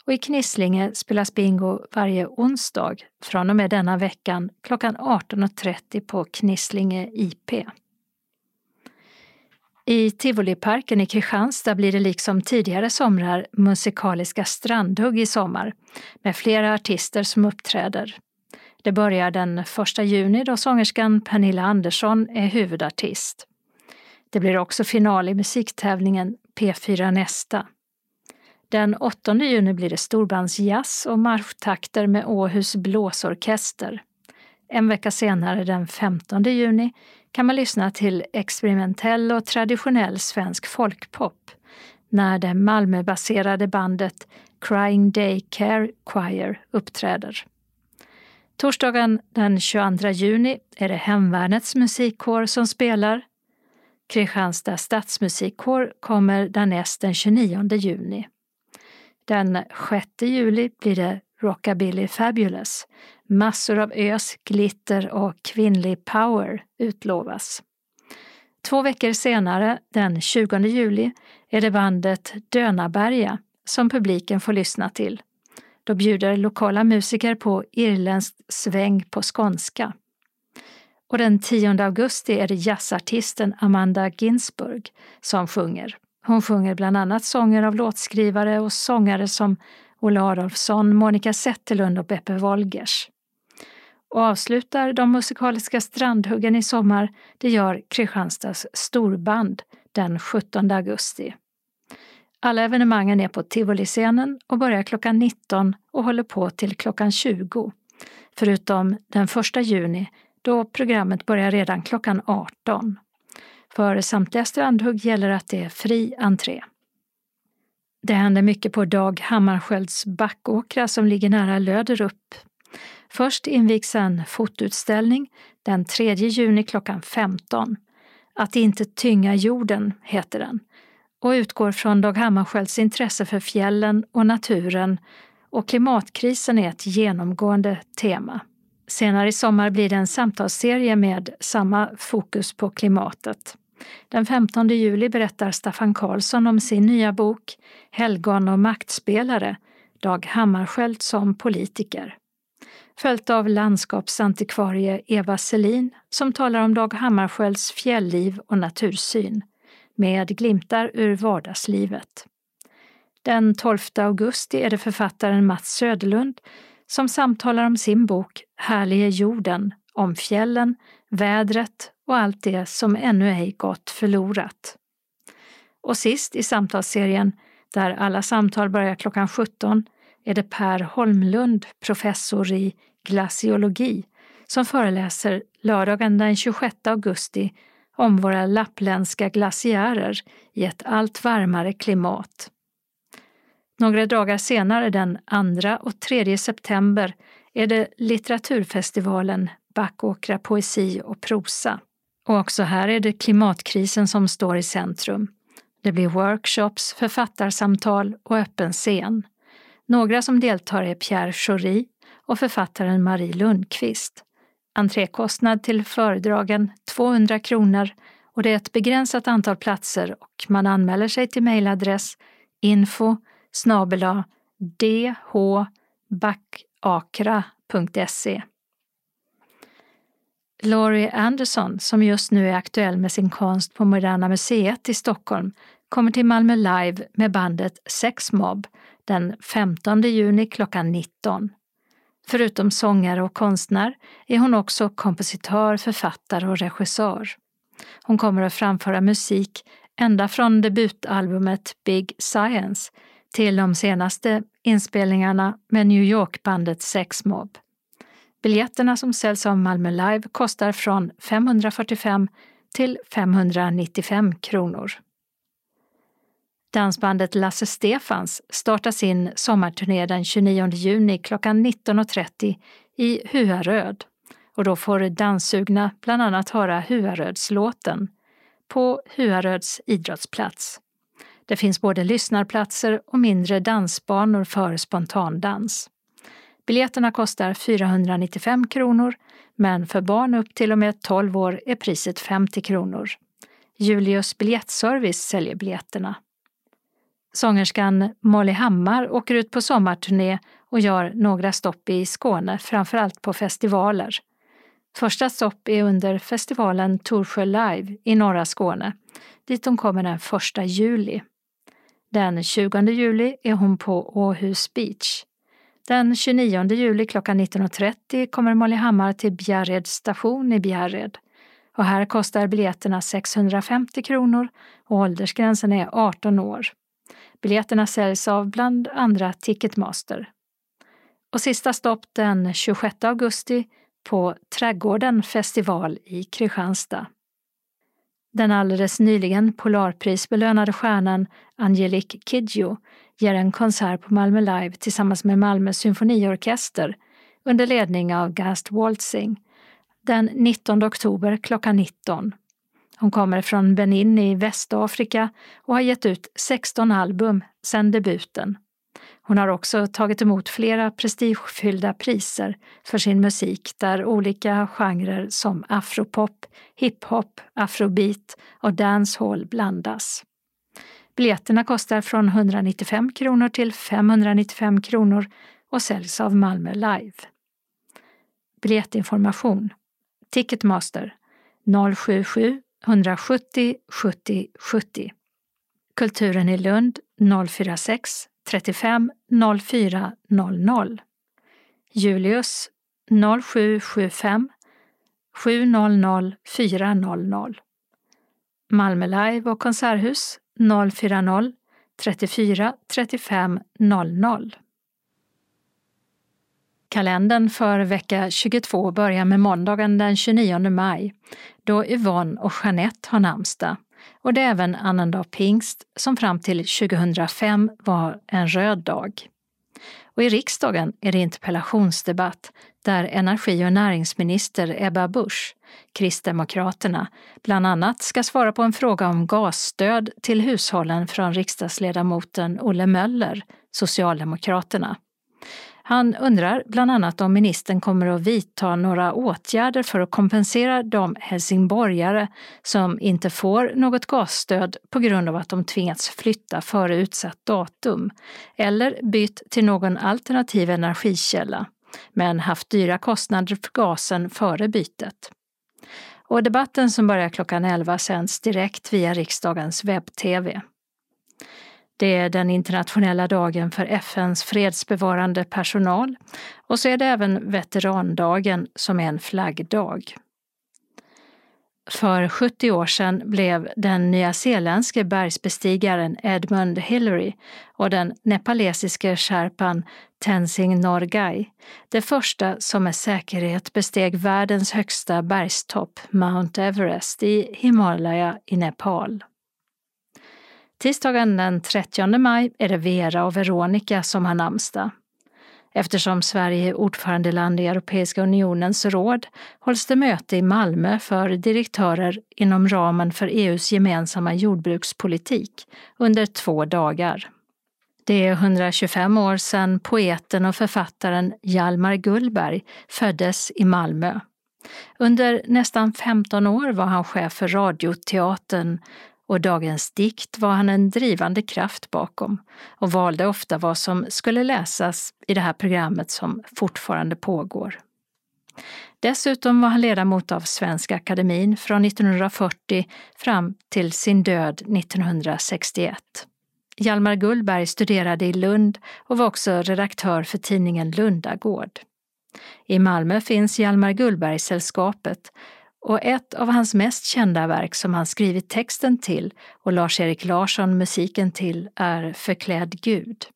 Och i Knislinge spelas bingo varje onsdag från och med denna veckan klockan 18.30 på Knislinge IP. I Tivoliparken i Kristianstad blir det liksom tidigare somrar musikaliska strandhugg i sommar med flera artister som uppträder. Det börjar den 1 juni då sångerskan Pernilla Andersson är huvudartist. Det blir också final i musiktävlingen P4 Nästa. Den 8 juni blir det storbandsjazz och marschtakter med Åhus blåsorkester. En vecka senare, den 15 juni, kan man lyssna till experimentell och traditionell svensk folkpop när det Malmöbaserade bandet Crying Day Care Choir uppträder. Torsdagen den 22 juni är det Hemvärnets musikkår som spelar. Kristianstad stadsmusikkår kommer därnäst den 29 juni. Den 6 juli blir det Rockabilly Fabulous. Massor av ös, glitter och kvinnlig power utlovas. Två veckor senare, den 20 juli, är det bandet Dönaberga som publiken får lyssna till. Då bjuder lokala musiker på irländskt sväng på skånska. Och den 10 augusti är det jazzartisten Amanda Ginsburg som sjunger. Hon sjunger bland annat sånger av låtskrivare och sångare som Olle Adolfsson, Monica Zetterlund och Beppe Wolgers. Och avslutar de musikaliska strandhuggen i sommar, det gör Kristianstads storband den 17 augusti. Alla evenemangen är på Tivoliscenen och börjar klockan 19 och håller på till klockan 20. Förutom den 1 juni då programmet börjar redan klockan 18. För samtliga strandhugg gäller att det är fri entré. Det händer mycket på Dag Hammarskjölds Backåkra som ligger nära Löderup. Först invigs en fotutställning den 3 juni klockan 15. Att inte tynga jorden heter den och utgår från Dag Hammarskjölds intresse för fjällen och naturen och klimatkrisen är ett genomgående tema. Senare i sommar blir det en samtalsserie med samma fokus på klimatet. Den 15 juli berättar Staffan Karlsson om sin nya bok Helgon och maktspelare, Dag Hammarskjöld som politiker. Följt av landskapsantikvarie Eva Selin som talar om Dag Hammarskjölds fjällliv och natursyn med glimtar ur vardagslivet. Den 12 augusti är det författaren Mats Söderlund som samtalar om sin bok Härlige jorden, om fjällen, vädret och allt det som ännu ej gått förlorat. Och sist i samtalsserien, där alla samtal börjar klockan 17, är det Per Holmlund, professor i glaciologi, som föreläser lördagen den 26 augusti om våra lappländska glaciärer i ett allt varmare klimat. Några dagar senare, den 2 och 3 september, är det litteraturfestivalen Backåkra poesi och prosa. Och också här är det klimatkrisen som står i centrum. Det blir workshops, författarsamtal och öppen scen. Några som deltar är Pierre Schori och författaren Marie Lundqvist. Entrékostnad till föredragen 200 kronor och det är ett begränsat antal platser och man anmäler sig till mejladress info dhbackakra.se. Laurie Anderson, som just nu är aktuell med sin konst på Moderna Museet i Stockholm, kommer till Malmö Live med bandet Sex Mob den 15 juni klockan 19. Förutom sångare och konstnär är hon också kompositör, författare och regissör. Hon kommer att framföra musik ända från debutalbumet Big Science till de senaste inspelningarna med New York-bandet Sex Mob. Biljetterna som säljs av Malmö Live kostar från 545 till 595 kronor. Dansbandet Lasse Stefans startar sin sommarturné den 29 juni klockan 19.30 i Huaröd och då får danssugna bland annat höra Huarödslåten på Huaröds idrottsplats. Det finns både lyssnarplatser och mindre dansbanor för spontandans. Biljetterna kostar 495 kronor, men för barn upp till och med 12 år är priset 50 kronor. Julius biljettservice säljer biljetterna. Sångerskan Molly Hammar åker ut på sommarturné och gör några stopp i Skåne, framförallt på festivaler. Första stopp är under festivalen Torsjö Live i norra Skåne, dit hon kommer den 1 juli. Den 20 juli är hon på Åhus Beach. Den 29 juli klockan 19.30 kommer Molly Hammar till Bjärred station i Bjärred. Och här kostar biljetterna 650 kronor och åldersgränsen är 18 år. Biljetterna säljs av bland andra Ticketmaster. Och sista stopp den 26 augusti på Trädgården festival i Kristianstad. Den alldeles nyligen Polarprisbelönade stjärnan Angelique Kidjo ger en konsert på Malmö Live tillsammans med Malmö symfoniorkester under ledning av Gast Waltzing den 19 oktober klockan 19. Hon kommer från Benin i Västafrika och har gett ut 16 album sedan debuten. Hon har också tagit emot flera prestigefyllda priser för sin musik där olika genrer som afropop, hiphop, afrobeat och dancehall blandas. Biljetterna kostar från 195 kronor till 595 kronor och säljs av Malmö Live. Biljettinformation Ticketmaster 077 170 70 70. Kulturen i Lund 046 35 04 00. Julius 0775 700 400. Malmö Live och Konserthus 040 34 35 00. Kalendern för vecka 22 börjar med måndagen den 29 maj då Yvonne och Jeanette har namnsdag och det är även annandag pingst som fram till 2005 var en röd dag. Och i riksdagen är det interpellationsdebatt där energi och näringsminister Ebba Busch, Kristdemokraterna, bland annat ska svara på en fråga om gasstöd till hushållen från riksdagsledamoten Olle Möller, Socialdemokraterna. Han undrar bland annat om ministern kommer att vidta några åtgärder för att kompensera de helsingborgare som inte får något gasstöd på grund av att de tvingats flytta före utsatt datum eller bytt till någon alternativ energikälla men haft dyra kostnader för gasen före bytet. Och debatten som börjar klockan 11 sänds direkt via riksdagens webb-tv. Det är den internationella dagen för FNs fredsbevarande personal och så är det även veterandagen som är en flaggdag. För 70 år sedan blev den nyzeeländske bergsbestigaren Edmund Hillary och den nepalesiske sherpan Tenzing Norgay det första som med säkerhet besteg världens högsta bergstopp, Mount Everest, i Himalaya i Nepal. Tisdagen den 30 maj är det Vera och Veronica som har namnsdag. Eftersom Sverige är ordförandeland i Europeiska unionens råd hålls det möte i Malmö för direktörer inom ramen för EUs gemensamma jordbrukspolitik under två dagar. Det är 125 år sedan poeten och författaren Hjalmar Gullberg föddes i Malmö. Under nästan 15 år var han chef för Radioteatern och Dagens dikt var han en drivande kraft bakom och valde ofta vad som skulle läsas i det här programmet som fortfarande pågår. Dessutom var han ledamot av Svenska Akademin från 1940 fram till sin död 1961. Hjalmar Gullberg studerade i Lund och var också redaktör för tidningen Lundagård. I Malmö finns Hjalmar Gullberg-sällskapet och ett av hans mest kända verk som han skrivit texten till och Lars-Erik Larsson musiken till är Förklädd Gud.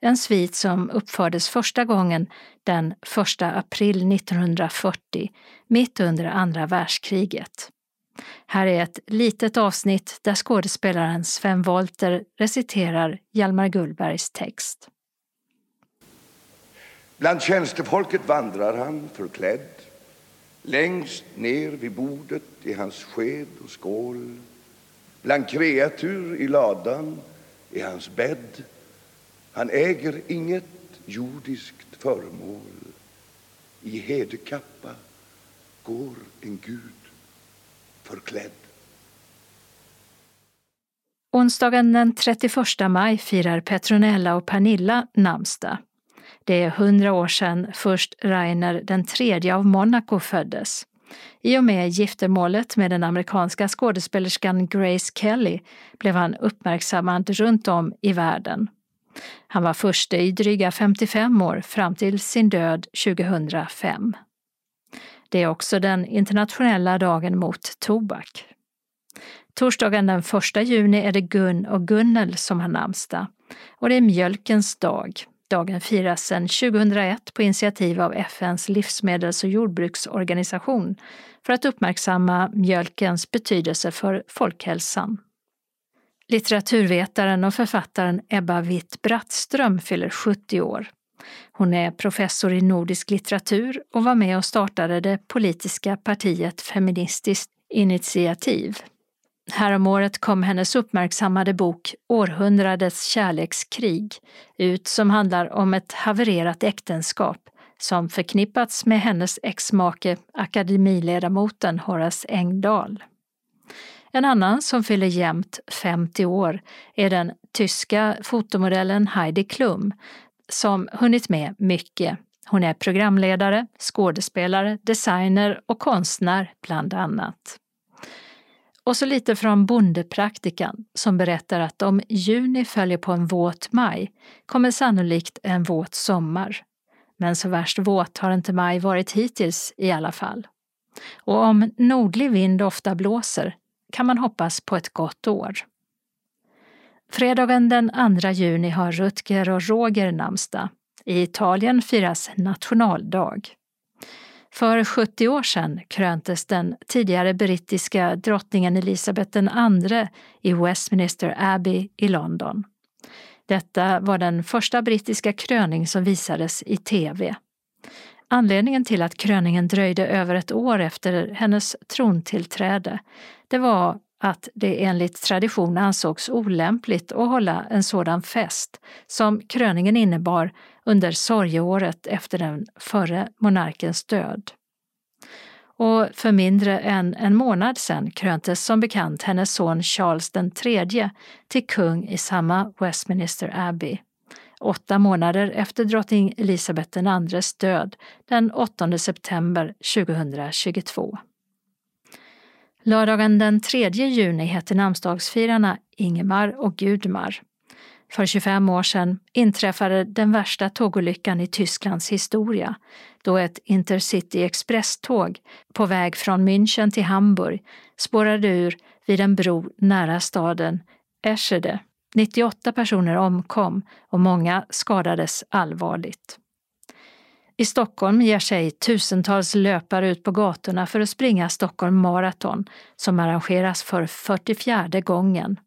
En svit som uppfördes första gången den 1 april 1940, mitt under andra världskriget. Här är ett litet avsnitt där skådespelaren Sven Wollter reciterar Hjalmar Gullbergs text. Bland tjänstefolket vandrar han förklädd Längst ner vid bordet är hans sked och skål. Bland kreatur i ladan är hans bädd. Han äger inget jordiskt föremål. I hedekappa går en gud förklädd. Onsdagen den 31 maj firar Petronella och Pernilla namnsdag. Det är hundra år sedan först Rainer den tredje av Monaco föddes. I och med giftermålet med den amerikanska skådespelerskan Grace Kelly blev han uppmärksammad runt om i världen. Han var förste i dryga 55 år fram till sin död 2005. Det är också den internationella dagen mot tobak. Torsdagen den 1 juni är det Gun och Gunnel som har namnsdag och det är mjölkens dag. Dagen firas sedan 2001 på initiativ av FNs livsmedels och jordbruksorganisation för att uppmärksamma mjölkens betydelse för folkhälsan. Litteraturvetaren och författaren Ebba Witt-Brattström fyller 70 år. Hon är professor i nordisk litteratur och var med och startade det politiska partiet Feministiskt initiativ. Häromåret kom hennes uppmärksammade bok Århundradets kärlekskrig ut som handlar om ett havererat äktenskap som förknippats med hennes exmake akademiledamoten Horace Engdahl. En annan som fyller jämnt 50 år är den tyska fotomodellen Heidi Klum som hunnit med mycket. Hon är programledare, skådespelare, designer och konstnär bland annat. Och så lite från Bondepraktikan som berättar att om juni följer på en våt maj kommer sannolikt en våt sommar. Men så värst våt har inte maj varit hittills i alla fall. Och om nordlig vind ofta blåser kan man hoppas på ett gott år. Fredagen den 2 juni har Rutger och Roger namnsdag. I Italien firas nationaldag. För 70 år sedan kröntes den tidigare brittiska drottningen Elisabeth II i Westminster Abbey i London. Detta var den första brittiska kröning som visades i tv. Anledningen till att kröningen dröjde över ett år efter hennes trontillträde det var att det enligt tradition ansågs olämpligt att hålla en sådan fest som kröningen innebar under sorgeåret efter den förre monarkens död. Och för mindre än en månad sedan kröntes som bekant hennes son Charles III till kung i samma Westminster Abbey. Åtta månader efter drottning Elisabeth IIs död den 8 september 2022. Lördagen den 3 juni hette namnsdagsfirarna Ingemar och Gudmar. För 25 år sedan inträffade den värsta tågolyckan i Tysklands historia då ett Intercity Express-tåg på väg från München till Hamburg spårade ur vid en bro nära staden Eschede. 98 personer omkom och många skadades allvarligt. I Stockholm ger sig tusentals löpare ut på gatorna för att springa Stockholm Marathon som arrangeras för 44 gången.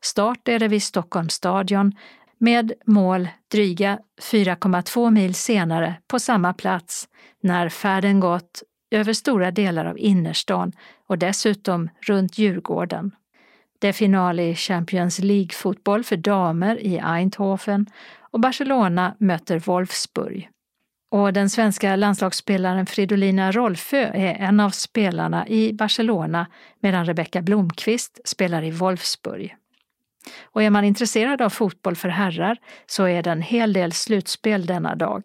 Start är det vid Stockholms stadion med mål dryga 4,2 mil senare på samma plats när färden gått över stora delar av innerstan och dessutom runt Djurgården. Det är final i Champions League-fotboll för damer i Eindhoven och Barcelona möter Wolfsburg. Och den svenska landslagsspelaren Fridolina Rolfö är en av spelarna i Barcelona medan Rebecka Blomqvist spelar i Wolfsburg. Och är man intresserad av fotboll för herrar så är det en hel del slutspel denna dag.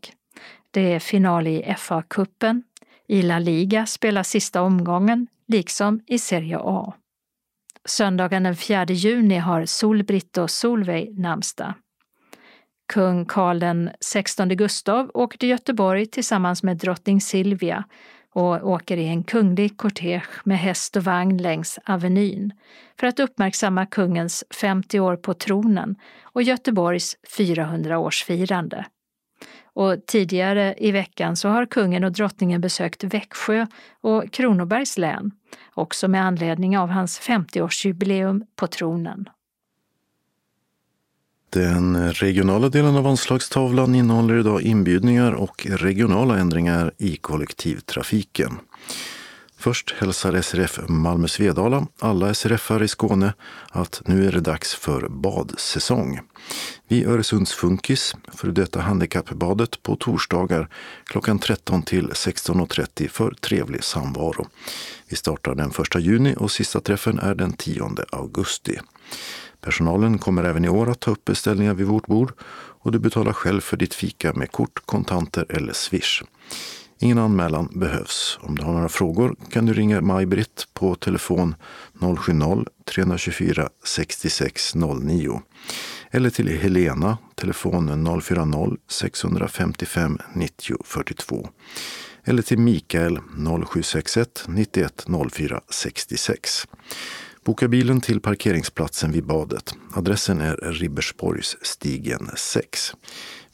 Det är final i FA-cupen, i La Liga spelas sista omgången, liksom i Serie A. Söndagen den 4 juni har Solbritt och Solveig namnsdag. Kung Karl XVI Gustav åker till Göteborg tillsammans med drottning Silvia och åker i en kunglig kortege med häst och vagn längs Avenyn för att uppmärksamma kungens 50 år på tronen och Göteborgs 400-årsfirande. Och tidigare i veckan så har kungen och drottningen besökt Växjö och Kronobergs län, också med anledning av hans 50-årsjubileum på tronen. Den regionala delen av anslagstavlan innehåller idag inbjudningar och regionala ändringar i kollektivtrafiken. Först hälsar SRF Malmö Svedala alla SRFare i Skåne att nu är det dags för badsäsong. Vid Öresunds Funkis, för detta handikappbadet, på torsdagar klockan 13 till 16.30 för trevlig samvaro. Vi startar den 1 juni och sista träffen är den 10 augusti. Personalen kommer även i år att ta upp beställningar vid vårt bord och du betalar själv för ditt fika med kort, kontanter eller swish. Ingen anmälan behövs. Om du har några frågor kan du ringa Maj-Britt på telefon 070-324 6609 eller till Helena, telefon 040-655 90 42 eller till Mikael 0761 91 04 66. Boka bilen till parkeringsplatsen vid badet. Adressen är Ribbersborgsstigen 6.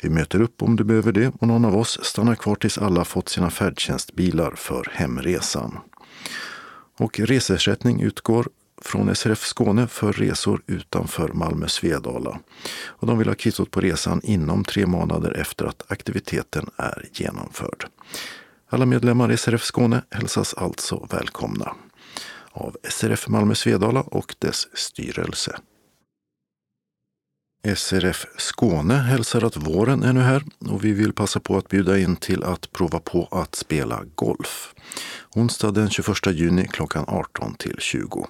Vi möter upp om du behöver det och någon av oss stannar kvar tills alla fått sina färdtjänstbilar för hemresan. Och reseersättning utgår från SRF Skåne för resor utanför Malmö Svedala. Och de vill ha kvittot på resan inom tre månader efter att aktiviteten är genomförd. Alla medlemmar i SRF Skåne hälsas alltså välkomna av SRF Malmö Svedala och dess styrelse. SRF Skåne hälsar att våren är nu här och vi vill passa på att bjuda in till att prova på att spela golf. Onsdag den 21 juni klockan 18 till 20.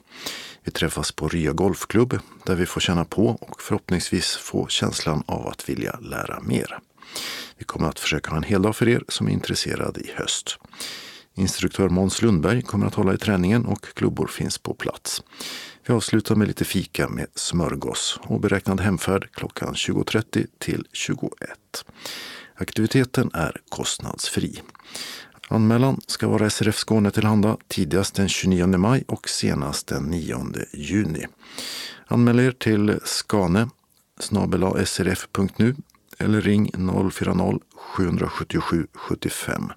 Vi träffas på Rya Golfklubb där vi får känna på och förhoppningsvis få känslan av att vilja lära mer. Vi kommer att försöka ha en hel dag för er som är intresserade i höst. Instruktör Måns Lundberg kommer att hålla i träningen och klubbor finns på plats. Vi avslutar med lite fika med smörgås och beräknad hemfärd klockan 20.30 till 21. Aktiviteten är kostnadsfri. Anmälan ska vara SRF Skåne tillhanda tidigast den 29 maj och senast den 9 juni. Anmäl er till skane srf.nu eller ring 040-777 75.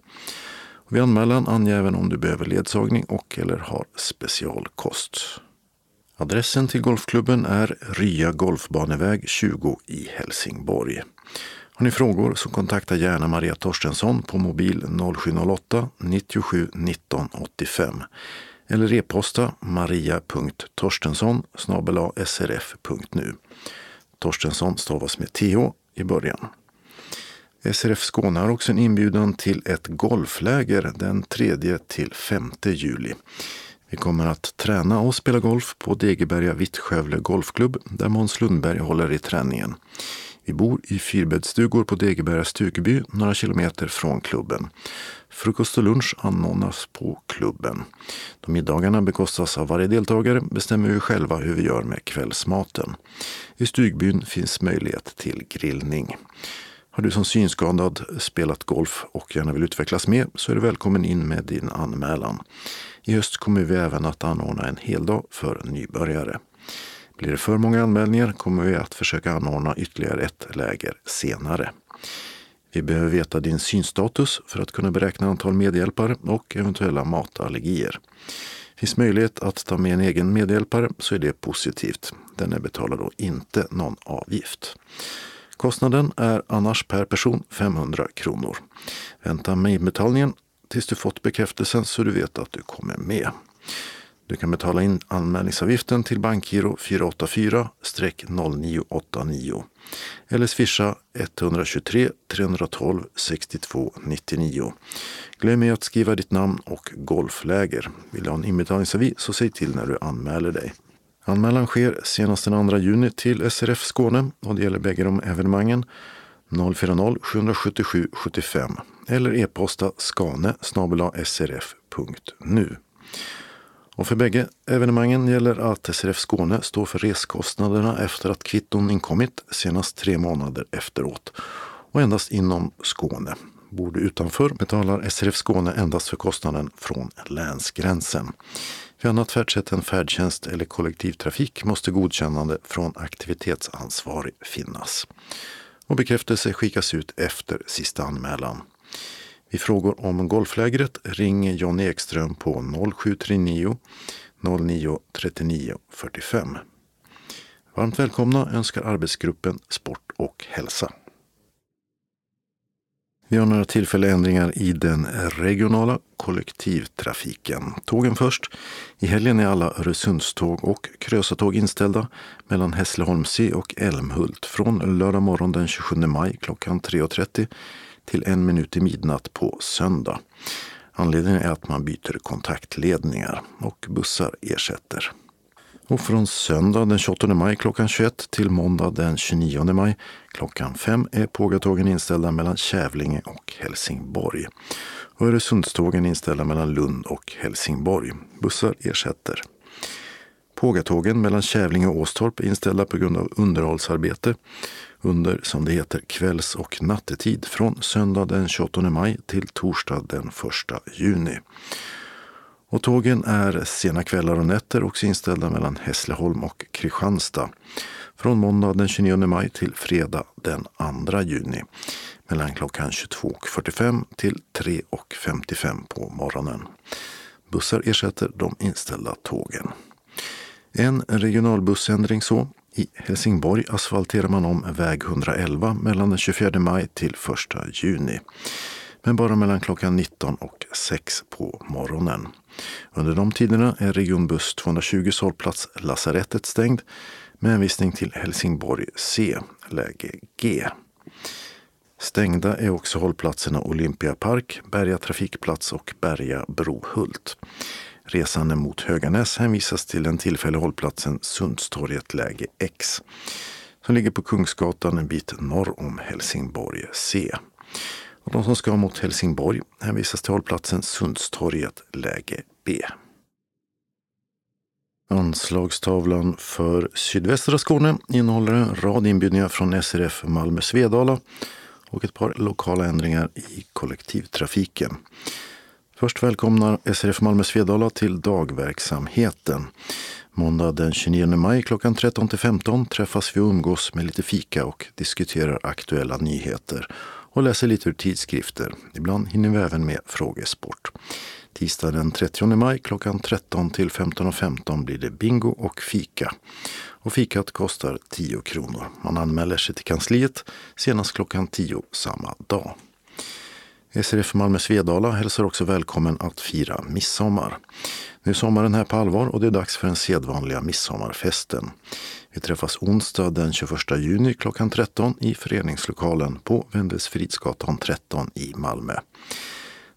Vid anmälan ange även om du behöver ledsagning och eller har specialkost. Adressen till golfklubben är Rya Golfbaneväg 20 i Helsingborg. Har ni frågor så kontakta gärna Maria Torstensson på mobil 0708 97 19 85 eller e-posta maria.torstensson srf.nu. Torstensson stavas med th i början. SRF Skåne har också en inbjudan till ett golfläger den 3 till 5 juli. Vi kommer att träna och spela golf på Degeberga Vittskövle Golfklubb där Måns Lundberg håller i träningen. Vi bor i fyrbäddsstugor på Degeberga stugeby några kilometer från klubben. Frukost och lunch anordnas på klubben. De middagarna bekostas av varje deltagare bestämmer vi själva hur vi gör med kvällsmaten. I stugbyn finns möjlighet till grillning. Har du som synskadad spelat golf och gärna vill utvecklas mer så är du välkommen in med din anmälan. I höst kommer vi även att anordna en heldag för nybörjare. Blir det för många anmälningar kommer vi att försöka anordna ytterligare ett läger senare. Vi behöver veta din synstatus för att kunna beräkna antal medhjälpare och eventuella matallergier. Finns möjlighet att ta med en egen medhjälpare så är det positivt. Den betalar då inte någon avgift. Kostnaden är annars per person 500 kronor. Vänta med inbetalningen tills du fått bekräftelsen så du vet att du kommer med. Du kan betala in anmälningsavgiften till bankgiro 484-0989 eller swisha 123 312 62 99. Glöm inte att skriva ditt namn och golfläger. Vill du ha en inbetalningsavi så säg till när du anmäler dig. Anmälan sker senast den 2 juni till SRF Skåne och det gäller bägge de evenemangen 040-777 75 eller e-posta skane srf.nu. Och för bägge evenemangen gäller att SRF Skåne står för reskostnaderna efter att kvitton inkommit senast tre månader efteråt och endast inom Skåne. Bor du utanför betalar SRF Skåne endast för kostnaden från länsgränsen. Vid annat färdsätt än färdtjänst eller kollektivtrafik måste godkännande från aktivitetsansvarig finnas. Och bekräftelse skickas ut efter sista anmälan. Vid frågor om golflägret ring John Ekström på 0739 09 39 45. Varmt välkomna önskar arbetsgruppen Sport och hälsa. Vi har några tillfälliga ändringar i den regionala kollektivtrafiken. Tågen först. I helgen är alla Öresundståg och Krösatåg inställda mellan Hässleholmsö och Älmhult från lördag morgon den 27 maj klockan 3.30 till en minut i midnatt på söndag. Anledningen är att man byter kontaktledningar och bussar ersätter. Och från söndag den 28 maj klockan 21 till måndag den 29 maj klockan 5 är pågatågen inställda mellan Kävlinge och Helsingborg. Och Öresundstågen inställda mellan Lund och Helsingborg. Bussar ersätter. Pågatågen mellan Kävlinge och Åstorp är inställda på grund av underhållsarbete under, som det heter, kvälls och nattetid från söndag den 28 maj till torsdag den 1 juni. Och tågen är sena kvällar och nätter också inställda mellan Hässleholm och Kristianstad från måndag den 29 maj till fredag den 2 juni mellan klockan 22.45 till 3.55 på morgonen. Bussar ersätter de inställda tågen. En regionalbussändring så. I Helsingborg asfalterar man om väg 111 mellan den 24 maj till 1 juni. Men bara mellan klockan 19 och 6 på morgonen. Under de tiderna är regionbuss 220 hållplats Lasarettet stängd med hänvisning till Helsingborg C, läge G. Stängda är också hållplatserna Olympia Park, Berga trafikplats och Berga Brohult. Resande mot Höganäs hänvisas till den tillfälliga hållplatsen Sundstorget läge X som ligger på Kungsgatan en bit norr om Helsingborg C. Och de som ska mot Helsingborg hänvisas till hållplatsen Sundstorget läge B. Anslagstavlan för sydvästra Skåne innehåller en rad inbjudningar från SRF Malmö Svedala och ett par lokala ändringar i kollektivtrafiken. Först välkomnar SRF Malmö Svedala till dagverksamheten. Måndag den 29 maj klockan 13 till 15 träffas vi och umgås med lite fika och diskuterar aktuella nyheter och läser lite ur tidskrifter. Ibland hinner vi även med frågesport. Tisdag den 30 maj klockan 13 till 15.15 .15 blir det bingo och fika. Och fikat kostar 10 kronor. Man anmäler sig till kansliet senast klockan 10 samma dag. SRF Malmö Svedala hälsar också välkommen att fira midsommar. Nu är sommaren här på allvar och det är dags för den sedvanliga midsommarfesten. Vi träffas onsdag den 21 juni klockan 13 i föreningslokalen på Wendelsfridsgatan 13 i Malmö.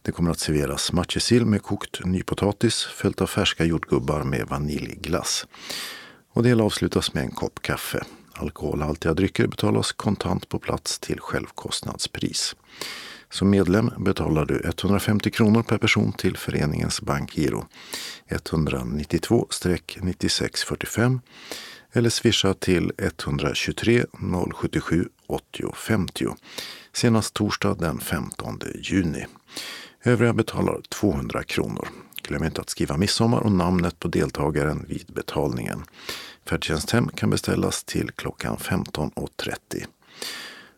Det kommer att serveras matjessill med kokt nypotatis följt av färska jordgubbar med vaniljglass. Och det hela avslutas med en kopp kaffe. Alkoholhaltiga drycker betalas kontant på plats till självkostnadspris. Som medlem betalar du 150 kronor per person till föreningens bankgiro 192-9645 eller swisha till 123 077 80 50 senast torsdag den 15 juni. Övriga betalar 200 kronor. Glöm inte att skriva midsommar och namnet på deltagaren vid betalningen. Färdtjänsthem kan beställas till klockan 15.30.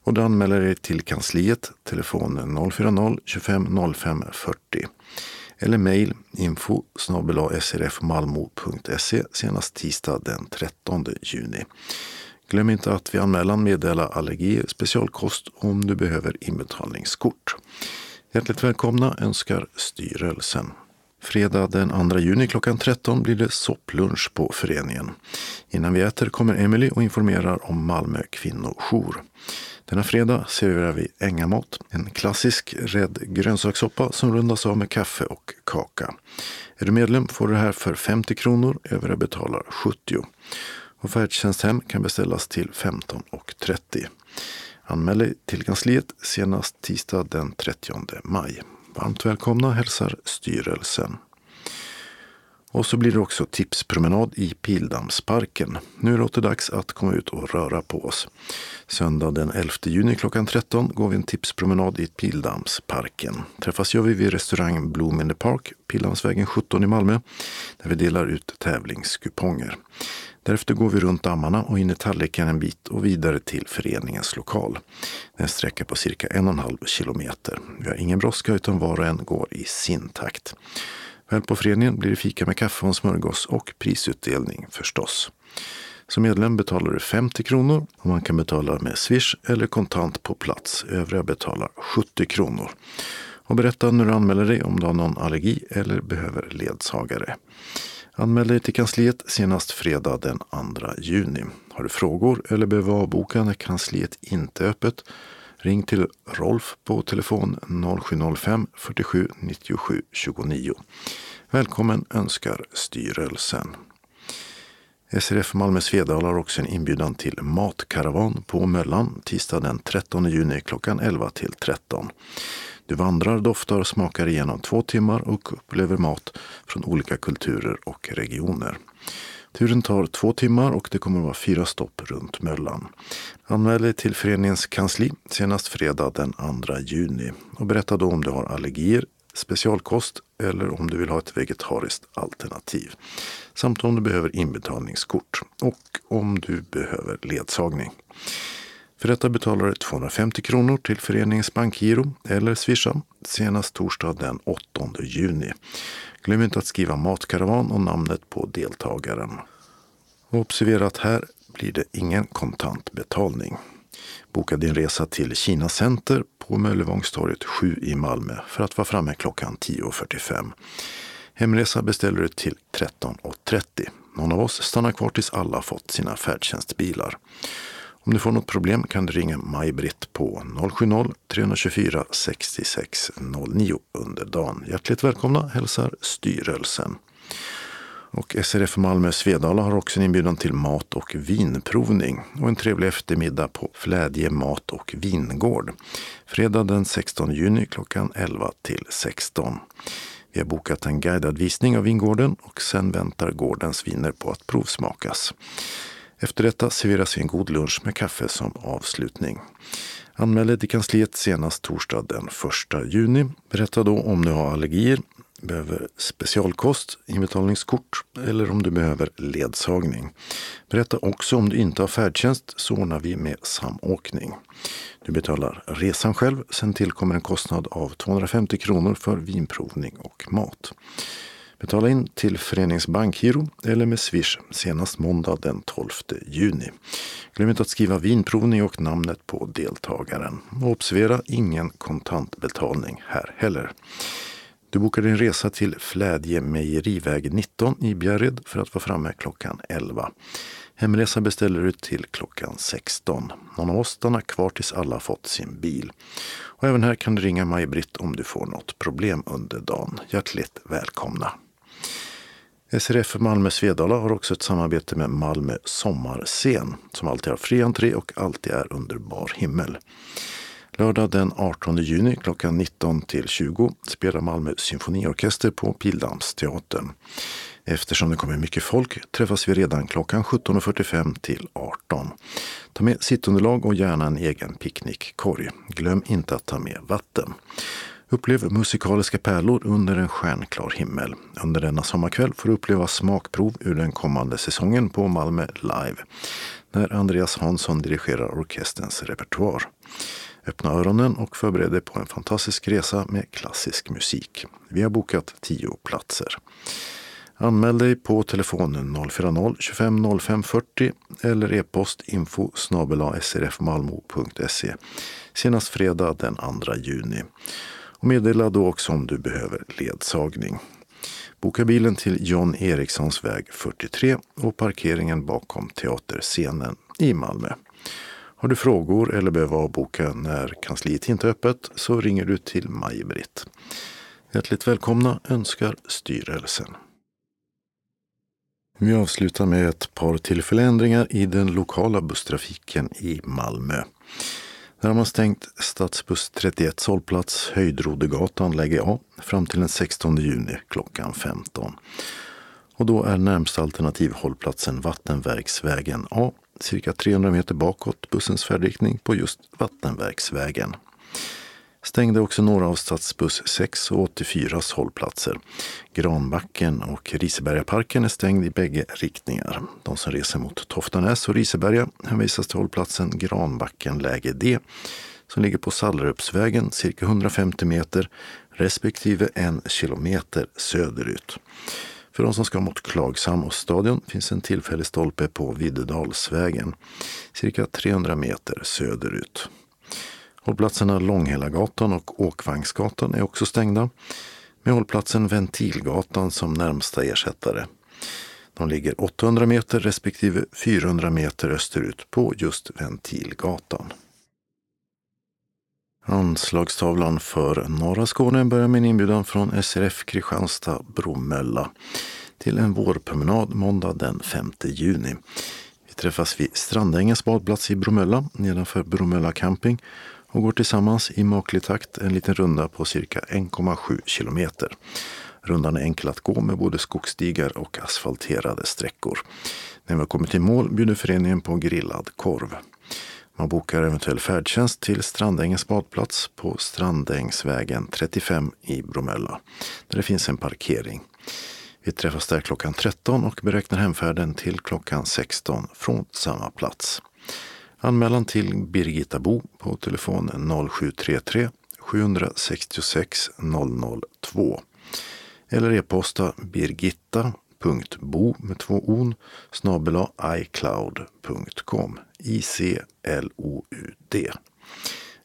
Och du anmäler dig till kansliet, telefon 040-25 05 40 eller mejl info srfmalmo.se senast tisdag den 13 juni. Glöm inte att vid anmälan meddela allergi specialkost om du behöver inbetalningskort. Hjärtligt välkomna önskar styrelsen. Fredag den 2 juni klockan 13 blir det sopplunch på föreningen. Innan vi äter kommer Emily och informerar om Malmö kvinnojour. Denna fredag serverar vi ängamat, en klassisk rädd grönsakssoppa som rundas av med kaffe och kaka. Är du medlem får du det här för 50 kronor, övriga betalar 70. Och färdtjänsthem kan beställas till 15.30. Anmäl dig till kansliet senast tisdag den 30 maj. Varmt välkomna hälsar styrelsen. Och så blir det också tipspromenad i Pildammsparken. Nu är det åter dags att komma ut och röra på oss. Söndag den 11 juni klockan 13 går vi en tipspromenad i Pildammsparken. Träffas gör vi vid restaurang Bloom in the Park, Pildammsvägen 17 i Malmö, där vi delar ut tävlingskuponger. Därefter går vi runt dammarna och in i tallriken en bit och vidare till föreningens lokal. Det är en sträcka på cirka en och en halv kilometer. Vi har ingen brådska utan var och en går i sin takt. Väl på föreningen blir det fika med kaffe och en smörgås och prisutdelning förstås. Som medlem betalar du 50 kronor och man kan betala med Swish eller kontant på plats. Övriga betalar 70 kronor. Och berätta när du anmäler dig om du har någon allergi eller behöver ledsagare. Anmäl dig till kansliet senast fredag den 2 juni. Har du frågor eller behöver avboka när kansliet inte är öppet Ring till Rolf på telefon 0705 47 97 29. Välkommen önskar styrelsen. SRF Malmö Svedala har också en inbjudan till matkaravan på Möllan tisdag den 13 juni klockan 11 till 13. Du vandrar, doftar och smakar igenom två timmar och upplever mat från olika kulturer och regioner. Turen tar två timmar och det kommer att vara fyra stopp runt Möllan. Anmäl dig till föreningens kansli senast fredag den 2 juni och berätta då om du har allergier, specialkost eller om du vill ha ett vegetariskt alternativ. Samt om du behöver inbetalningskort och om du behöver ledsagning. För detta betalar du 250 kronor till föreningens bankgiro eller swisha senast torsdag den 8 juni. Glöm inte att skriva matkaravan och namnet på deltagaren. Och observera att här blir det ingen kontantbetalning. Boka din resa till Kina Center på Möllevångstorget 7 i Malmö för att vara framme klockan 10.45. Hemresa beställer du till 13.30. Någon av oss stannar kvar tills alla fått sina färdtjänstbilar. Om du får något problem kan du ringa Maj-Britt på 070-324 6609 under dagen. Hjärtligt välkomna hälsar styrelsen. Och SRF Malmö Svedala har också en inbjudan till mat och vinprovning och en trevlig eftermiddag på Flädje mat och vingård. Fredag den 16 juni klockan 11 till 16. Vi har bokat en guidad visning av vingården och sen väntar gårdens viner på att provsmakas. Efter detta serveras en god lunch med kaffe som avslutning. Anmäl dig till kansliet senast torsdag den 1 juni. Berätta då om du har allergier, behöver specialkost, inbetalningskort eller om du behöver ledsagning. Berätta också om du inte har färdtjänst så ordnar vi med samåkning. Du betalar resan själv, sen tillkommer en kostnad av 250 kronor för vinprovning och mat. Betala in till förenings bankgiro eller med Swish senast måndag den 12 juni. Glöm inte att skriva vinprovning och namnet på deltagaren. Och observera ingen kontantbetalning här heller. Du bokar din resa till Flädje mejeriväg 19 i Bjärred för att vara framme klockan 11. Hemresa beställer du till klockan 16. Någon av oss stannar kvar tills alla fått sin bil. Och även här kan du ringa Maj-Britt om du får något problem under dagen. Hjärtligt välkomna! SRF Malmö Svedala har också ett samarbete med Malmö Sommarscen som alltid har fri entré och alltid är under bar himmel. Lördag den 18 juni klockan 19 till 20 spelar Malmö symfoniorkester på Pildammsteatern. Eftersom det kommer mycket folk träffas vi redan klockan 17.45 till 18. Ta med sittunderlag och gärna en egen picknickkorg. Glöm inte att ta med vatten. Upplev musikaliska pärlor under en stjärnklar himmel. Under denna sommarkväll får du uppleva smakprov ur den kommande säsongen på Malmö Live. När Andreas Hansson dirigerar orkesterns repertoar. Öppna öronen och förbered dig på en fantastisk resa med klassisk musik. Vi har bokat tio platser. Anmäl dig på telefonen 040-25 05 40 eller e-post info srfmalmo.se senast fredag den 2 juni. Och meddela då också om du behöver ledsagning. Boka bilen till John Erikssons väg 43 och parkeringen bakom teaterscenen i Malmö. Har du frågor eller behöver avboka när kansliet inte är öppet så ringer du till Maj-Britt. Hjärtligt välkomna önskar styrelsen. Vi avslutar med ett par tillfälliga ändringar i den lokala busstrafiken i Malmö. Där har man stängt stadsbuss 31 hållplats Höjdrodegatan läge A fram till den 16 juni klockan 15. Och då är närmsta alternativ hållplatsen Vattenverksvägen A cirka 300 meter bakåt bussens färdriktning på just Vattenverksvägen. Stängde också några av stadsbuss 6 och 84s hållplatser. Granbacken och Risebergaparken är stängd i bägge riktningar. De som reser mot Toftanäs och Riseberga hänvisas till hållplatsen Granbacken läge D som ligger på Sallerupsvägen cirka 150 meter respektive en kilometer söderut. För de som ska mot Klagshamn och stadion finns en tillfällig stolpe på Viddedalsvägen cirka 300 meter söderut. Hållplatserna Långhällagatan och Åkvagnsgatan är också stängda med hållplatsen Ventilgatan som närmsta ersättare. De ligger 800 meter respektive 400 meter österut på just Ventilgatan. Anslagstavlan för norra Skåne börjar med en inbjudan från SRF Kristianstad Bromölla till en vårpromenad måndag den 5 juni. Vi träffas vid Strandängens badplats i Bromölla nedanför Bromölla camping och går tillsammans i maklig takt en liten runda på cirka 1,7 kilometer. Rundan är enkel att gå med både skogsstigar och asfalterade sträckor. När vi har kommit i mål bjuder föreningen på grillad korv. Man bokar eventuell färdtjänst till Strandängens badplats på Strandängsvägen 35 i Bromölla, där det finns en parkering. Vi träffas där klockan 13 och beräknar hemfärden till klockan 16 från samma plats. Anmälan till Birgitta Bo på telefon 0733 766 002 eller e-posta birgitta.bo med två on snabela icloud.com I-C-L-O-U-D.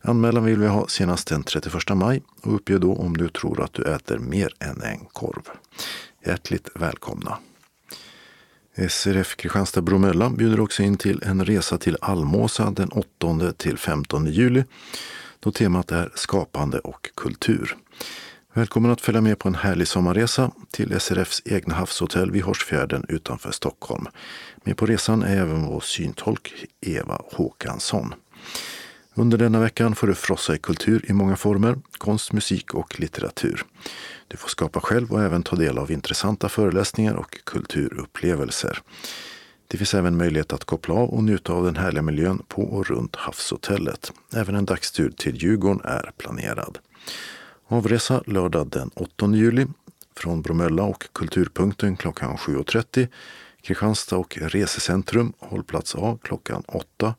Anmälan vill vi ha senast den 31 maj och uppge då om du tror att du äter mer än en korv. Hjärtligt välkomna! SRF Kristianstad Bromölla bjuder också in till en resa till Almåsa den 8 till 15 juli då temat är skapande och kultur. Välkommen att följa med på en härlig sommarresa till SRFs egna havshotell vid Horsfjärden utanför Stockholm. Med på resan är även vår syntolk Eva Håkansson. Under denna veckan får du frossa i kultur i många former, konst, musik och litteratur. Du får skapa själv och även ta del av intressanta föreläsningar och kulturupplevelser. Det finns även möjlighet att koppla av och njuta av den härliga miljön på och runt havshotellet. Även en dagstur till Djurgården är planerad. Avresa lördag den 8 juli från Bromölla och Kulturpunkten klockan 7.30. Kristianstad och Resecentrum, hållplats A klockan 8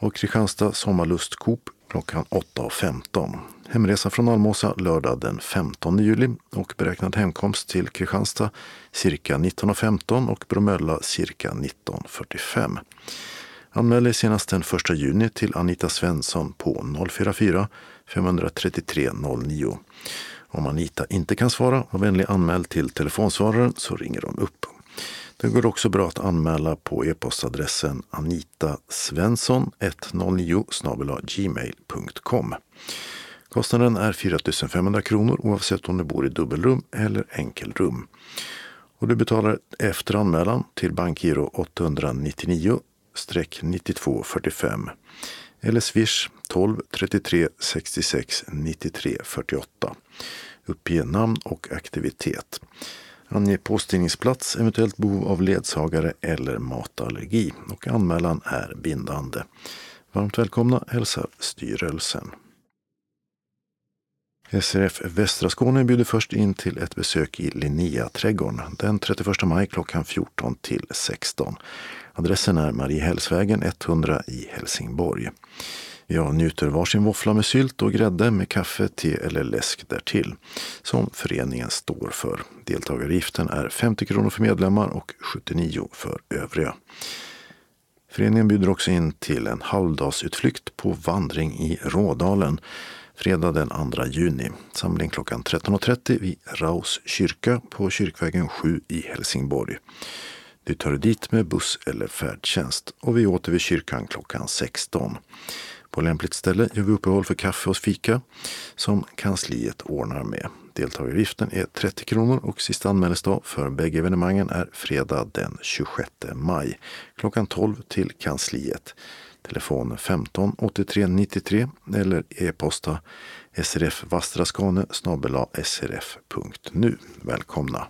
och Kristianstad Sommarlust Coop klockan 8.15. Hemresa från Almåsa lördag den 15 juli och beräknad hemkomst till Kristianstad cirka 19.15 och Bromölla cirka 19.45. Anmäl dig senast den 1 juni till Anita Svensson på 044 533 09. Om Anita inte kan svara, var vänlig anmäl till telefonsvararen så ringer hon upp. Det går också bra att anmäla på e-postadressen anitasvensson 109 gmail.com. Kostnaden är 4 500 kronor oavsett om du bor i dubbelrum eller enkelrum. Och du betalar efter anmälan till bankgiro 899 9245 eller swish 12 33 66 93 48. Uppge namn och aktivitet. Ange påstigningsplats, eventuellt behov av ledsagare eller matallergi och anmälan är bindande. Varmt välkomna hälsar styrelsen. SRF Västra Skåne bjuder först in till ett besök i Linnea-trädgården den 31 maj klockan 14 till 16. Adressen är Mariehällsvägen 100 i Helsingborg. Jag njuter varsin våffla med sylt och grädde med kaffe, te eller läsk därtill. Som föreningen står för. Deltagaravgiften är 50 kronor för medlemmar och 79 för övriga. Föreningen bjuder också in till en halvdagsutflykt på vandring i Rådalen fredag den 2 juni. Samling klockan 13.30 vid Raus kyrka på Kyrkvägen 7 i Helsingborg. Du tar dit med buss eller färdtjänst och vi åter vid kyrkan klockan 16. På lämpligt ställe gör vi uppehåll för kaffe och fika som kansliet ordnar med. Deltagaravgiften är 30 kronor och sista anmälningsdag för bägge evenemangen är fredag den 26 maj klockan 12 till kansliet. Telefon 15 83 93 eller e-posta srfvastraskane srf.nu. Välkomna!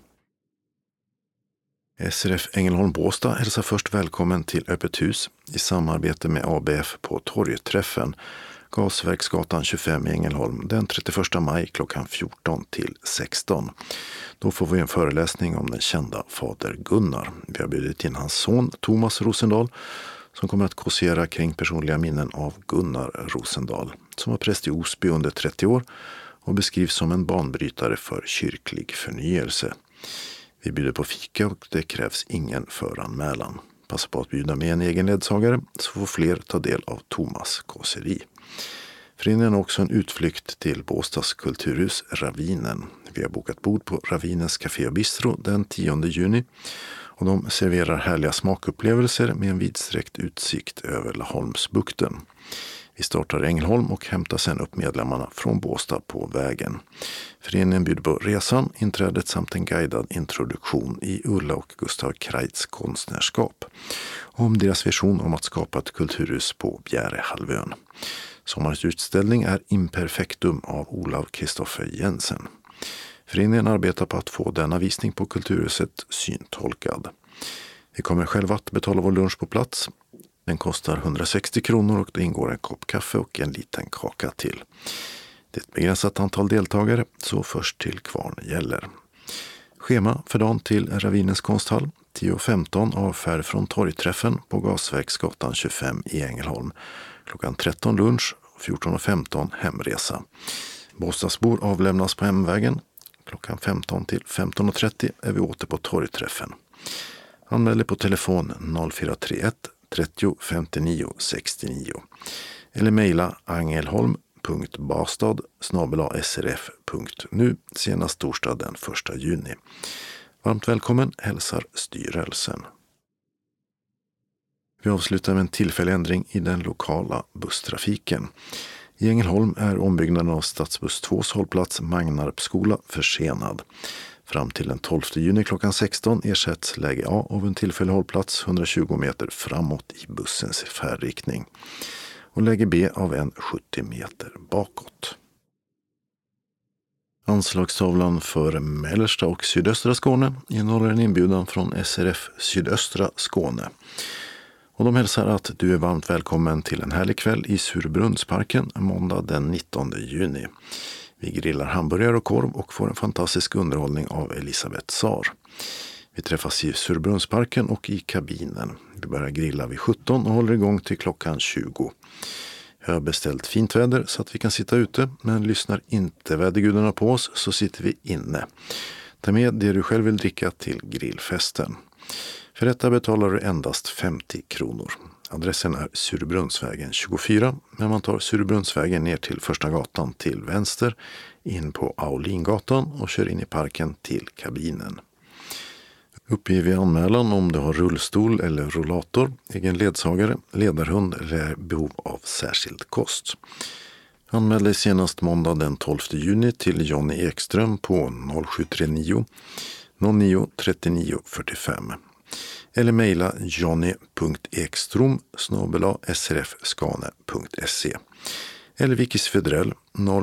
SRF Ängelholm Båstad hälsar först välkommen till Öppet hus i samarbete med ABF på Torgträffen, Gasverksgatan 25 i Ängelholm den 31 maj klockan 14 till 16. Då får vi en föreläsning om den kända fader Gunnar. Vi har bjudit in hans son Thomas Rosendahl som kommer att kåsera kring personliga minnen av Gunnar Rosendahl som var präst i Osby under 30 år och beskrivs som en banbrytare för kyrklig förnyelse. Vi bjuder på fika och det krävs ingen föranmälan. Passa på att bjuda med en egen ledsagare så får fler ta del av Thomas kåseri. Föreningen har också en utflykt till Båstads kulturhus Ravinen. Vi har bokat bord på Ravinens Café och Bistro den 10 juni. Och de serverar härliga smakupplevelser med en vidsträckt utsikt över Laholmsbukten. Vi startar i Ängelholm och hämtar sedan upp medlemmarna från Båstad på vägen. Föreningen bjuder på resan, inträdet samt en guidad introduktion i Ulla och Gustav Kreitz konstnärskap. Om deras vision om att skapa ett kulturhus på Bjärehalvön. Sommarens utställning är Imperfektum av Olav Kristoffer Jensen. Föreningen arbetar på att få denna visning på Kulturhuset syntolkad. Vi kommer själva att betala vår lunch på plats den kostar 160 kronor och det ingår en kopp kaffe och en liten kaka till. Det är ett begränsat antal deltagare, så först till kvarn gäller. Schema för dagen till Ravinens konsthall 10.15 avfärd från torgträffen på Gasverksgatan 25 i Ängelholm. Klockan 13 lunch, 14.15 hemresa. Båstadsbor avlämnas på hemvägen. Klockan 15 till 15.30 är vi åter på torgträffen. Anmäl på telefon 0431 30 59 69 eller mejla angelholm.bastad srf.nu senast torsdag den 1 juni. Varmt välkommen hälsar styrelsen. Vi avslutar med en tillfällig ändring i den lokala busstrafiken. I Ängelholm är ombyggnaden av stadsbuss 2s hållplats Magnarpsskola försenad. Fram till den 12 juni klockan 16 ersätts läge A av en tillfällig hållplats 120 meter framåt i bussens färdriktning och läge B av en 70 meter bakåt. Anslagstavlan för mellersta och sydöstra Skåne innehåller en inbjudan från SRF Sydöstra Skåne. Och de hälsar att du är varmt välkommen till en härlig kväll i Surbrunnsparken måndag den 19 juni. Vi grillar hamburgare och korv och får en fantastisk underhållning av Elisabeth Sar. Vi träffas i Surbrunnsparken och i kabinen. Vi börjar grilla vid 17 och håller igång till klockan 20. Jag har beställt fint väder så att vi kan sitta ute, men lyssnar inte vädergudarna på oss så sitter vi inne. Ta med det du själv vill dricka till grillfesten. För detta betalar du endast 50 kronor. Adressen är Surbrunnsvägen 24, men man tar Surbrunnsvägen ner till Första gatan till vänster, in på Aulingatan och kör in i parken till kabinen. Uppge vid anmälan om du har rullstol eller rollator, egen ledsagare, ledarhund eller är behov av särskild kost. Anmäl dig senast måndag den 12 juni till Jonny Ekström på 0739 09 39 45 eller mejla johnny.ekstrom srfskane.se eller Vickis Fedrell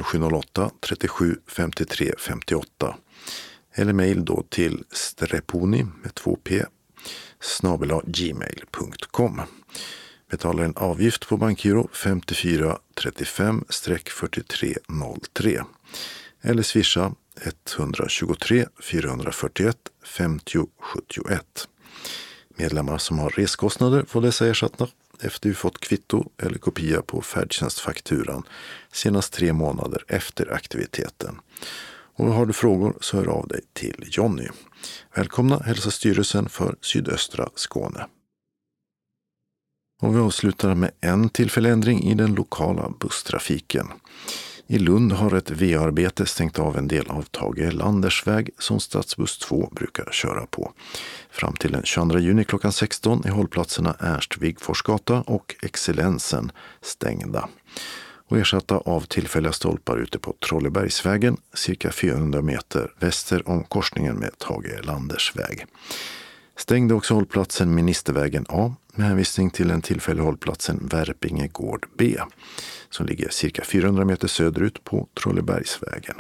0708 37 53 58 eller mejl då till streponi med 2p snabela gmail.com. Betalar en avgift på bankgiro 5435-4303 eller swisha 123 441 50 71. Medlemmar som har reskostnader får dessa ersatta efter vi fått kvitto eller kopia på färdtjänstfakturan senast tre månader efter aktiviteten. Och har du frågor så hör av dig till Jonny. Välkomna hälsar styrelsen för sydöstra Skåne. Och vi avslutar med en tillfällig ändring i den lokala busstrafiken. I Lund har ett VA-arbete stängt av en del av Tage Landers väg som stadsbuss 2 brukar köra på. Fram till den 22 juni klockan 16 är hållplatserna Ernst Wigforsgata och Excellensen stängda och ersatta av tillfälliga stolpar ute på Trollebergsvägen cirka 400 meter väster om korsningen med Tage Landers väg. Stängde också hållplatsen Ministervägen A med hänvisning till den tillfälliga hållplatsen Värpinge gård B som ligger cirka 400 meter söderut på Trollebergsvägen.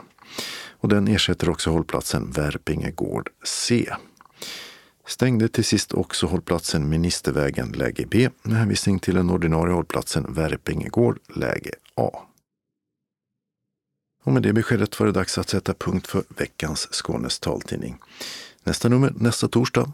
Och den ersätter också hållplatsen Värpinge gård C. Stängde till sist också hållplatsen Ministervägen läge B med hänvisning till den ordinarie hållplatsen Värpinge gård läge A. Och med det beskedet var det dags att sätta punkt för veckans Skånes taltidning. Nästa nummer nästa torsdag,